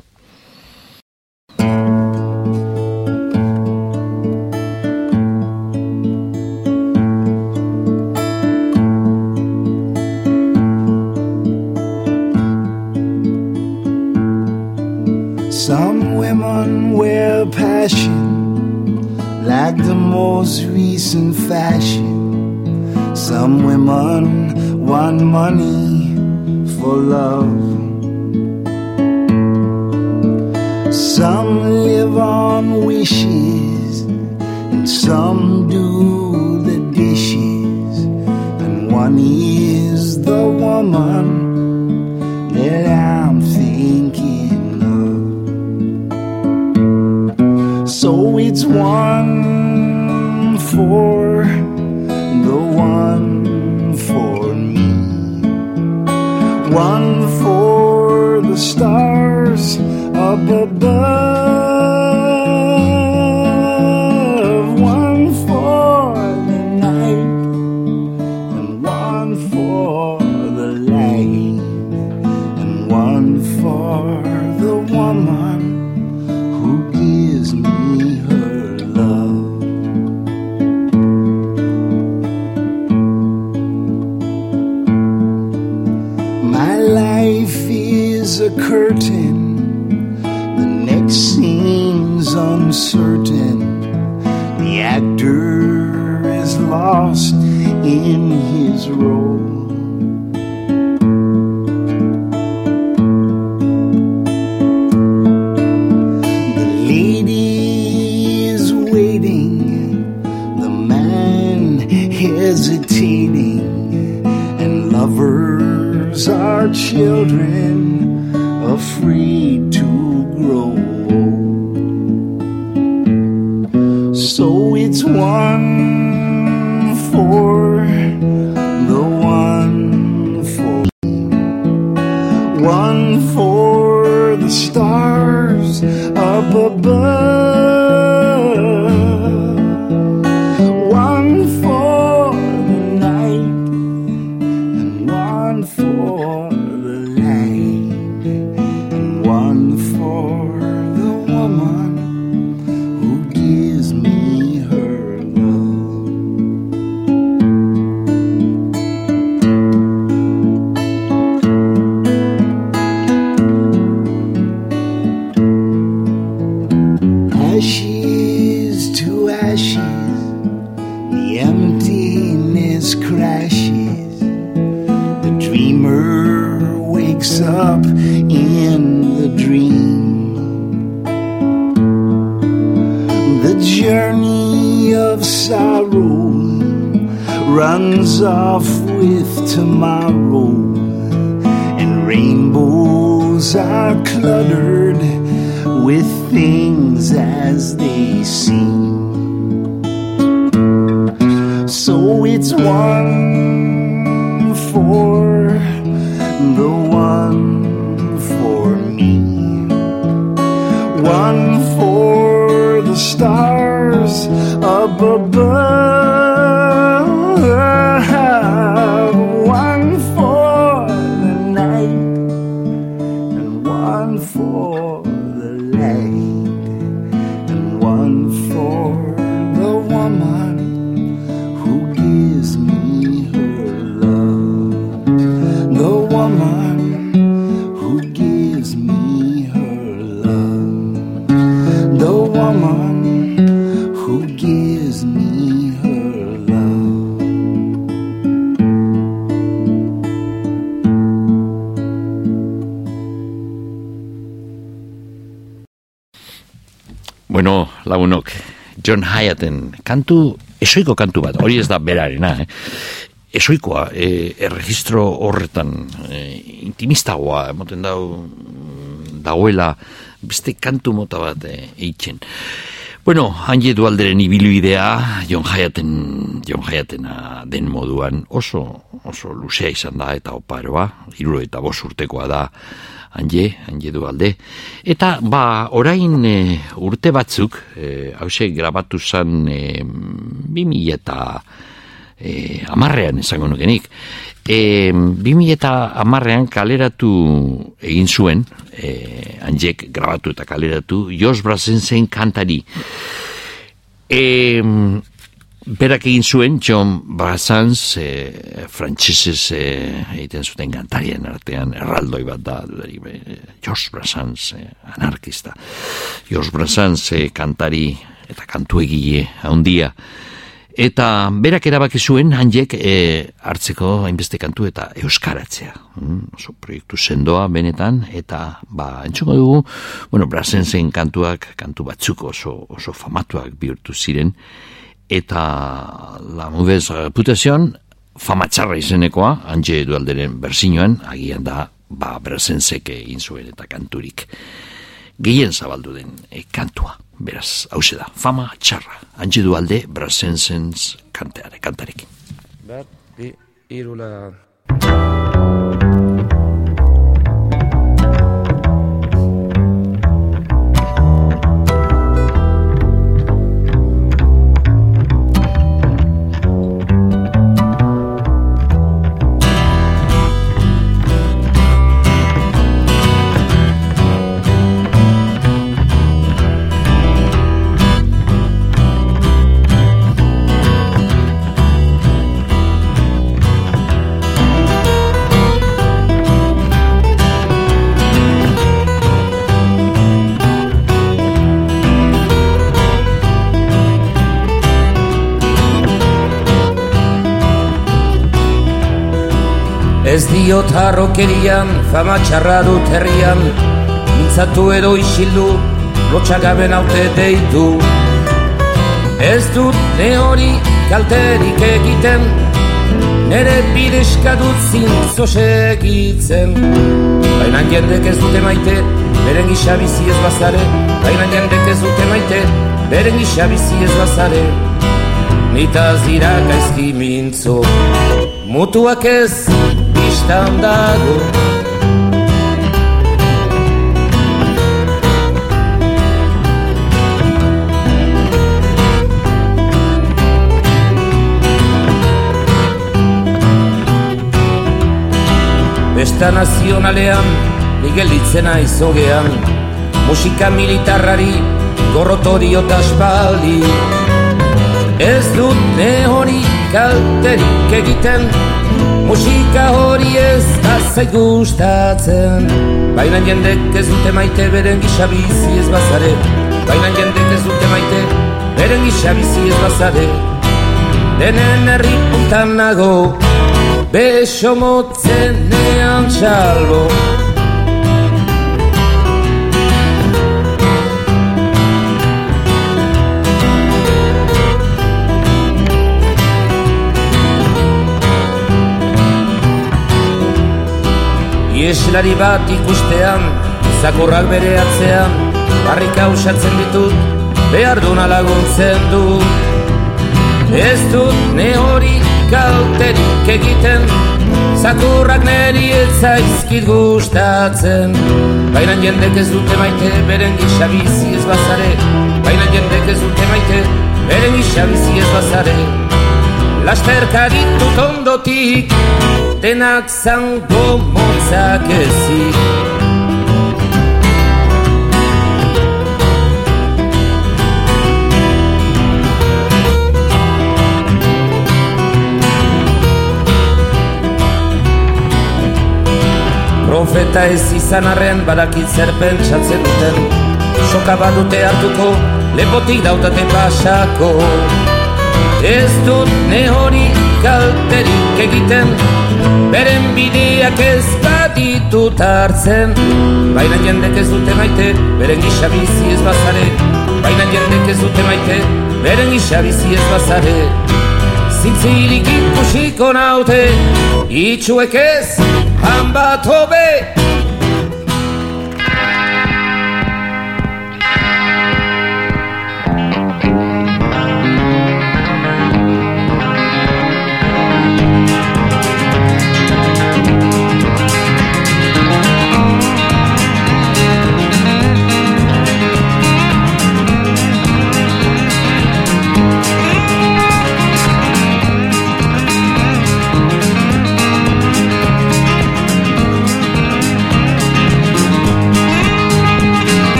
Some women wear passion like the most recent fashion. Some women want money for love. Some live on wishes, and some do the dishes, and one is the woman It's one for the one for me, one for the stars up above, Hyatten, kantu, esoiko kantu bat, hori ez da berarena, eh? Esoikoa, e, erregistro horretan, e, intimistagoa, emoten dau, dagoela, beste kantu mota bat e, eitzen. Bueno, hanje dualderen ibiluidea, John Hyatten, John Hyattena den moduan, oso, oso luzea izan da, eta oparoa, iruro eta bos urtekoa da, hanje, hanje dualde. Eta, ba, orain e, urte batzuk, e, hause grabatu zen e, 2000 eta e, amarrean esango nukenik. E, 2000 eta amarrean kaleratu egin zuen, e, hanjek grabatu eta kaleratu, Jos Brazensen kantari. E, berak egin zuen John Brassans e, frantsesez e, egiten zuten kantarien artean erraldoi bat da e, George Brassans e, anarkista. George Brassans e, kantari eta kantu egile handia. Eta berak erabaki zuen handiek e, hartzeko hainbeste kantu eta euskaratzea. Mm, oso proiektu sendoa benetan eta ba entzuko dugu bueno Brassensen kantuak kantu batzuk oso, oso famatuak bihurtu ziren eta la muvez reputazion fama txarra izenekoa, hantxe dualderen berzinoan, agian da, ba, brasenseke egin zuen eta kanturik. Gehien zabaldu den e, kantua, beraz, hau da, fama txarra, hantxe dualde brasensens kanteare, kantarekin. Bat, bi, irula... Ez diot harrokerian, fama txarra dut herrian. Mintzatu edo isildu, lotxagaben haute deitu. Ez dut ne hori kalterik egiten Nere bideska dut zintzo segitzen. Baina jendek ez dute maite, beren gisa bizi ez bazare. Baina jendek ez dute maite, beren gisa bizi ez bazare. Nita zira gaizki mintzo. Mutuak ez bistan dago Besta nazionalean, igelitzena izogean Musika militarrari, gorrotorio eta espaldi Ez dut ne hori kalterik egiten Musika hori ez azai gustatzen. Baina jendek ez dute maite beren gisa bizi ez bazare. Baina jendek ez dute maite beren gisa bizi ez bazare. Denen herri puntan nago Beso motzen nean txalbo Ieslari bat ikustean, zakurrak bere atzean, barrika usatzen ditut, behar duna laguntzen du. Ez dut ne hori kalterik egiten, zakurrak neri ez zaizkit gustatzen. Baina jendek ez dute maite, beren gisa bizi ez bazare, baina jendek ez dute maite, beren gisa bizi ez bazare. Lasterka ditut ondotik, denak zango motzak ezik. Profeta ez izan arren badakit zer pentsatzen duten. Soka badute hartuko, lepotik dautate pasako Ez dut ne hori kalterik egiten Beren bideak ez baditut hartzen. Baina jendek ez dute maite Beren gisa bizi ez bazare. Baina jendek ez dute maite Beren gisa bizi ez bazare. Zintzilik ikusiko naute Itxuek ez Han bat hobe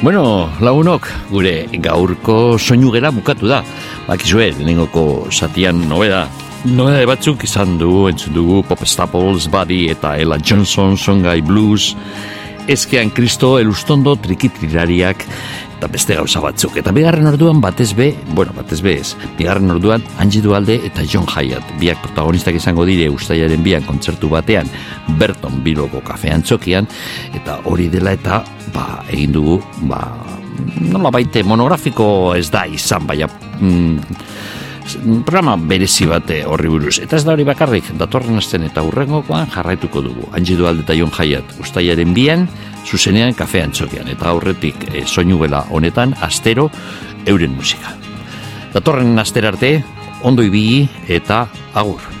Bueno, lagunok, gure gaurko soinu gela bukatu da. Bakizue, lehenengoko satian nobeda. Nobeda batzuk izan du, entzun dugu Pop Staples, Buddy eta Ella Johnson, Songai Blues, Ezkean Kristo, Elustondo, Trikitrirariak, eta beste gauza batzuk. Eta bigarren orduan batez be, bueno, batez be ez, bigarren orduan Angie Dualde eta John Hyatt, biak protagonistak izango dire ustaiaren bian kontzertu batean, Berton Biloko kafean txokian, eta hori dela eta, ba, egin dugu, ba, nola baite monografiko ez da izan, baina, mm, programa berezi bate horri buruz. Eta ez da hori bakarrik, datorren asten eta urrengokoan jarraituko dugu. Angie Dualde eta John Hyatt, ustaiaren bian, zuzenean kafean txokian, eta aurretik e, soinu bela honetan, astero, euren musika. Datorren aster arte, ondo ibili eta agur.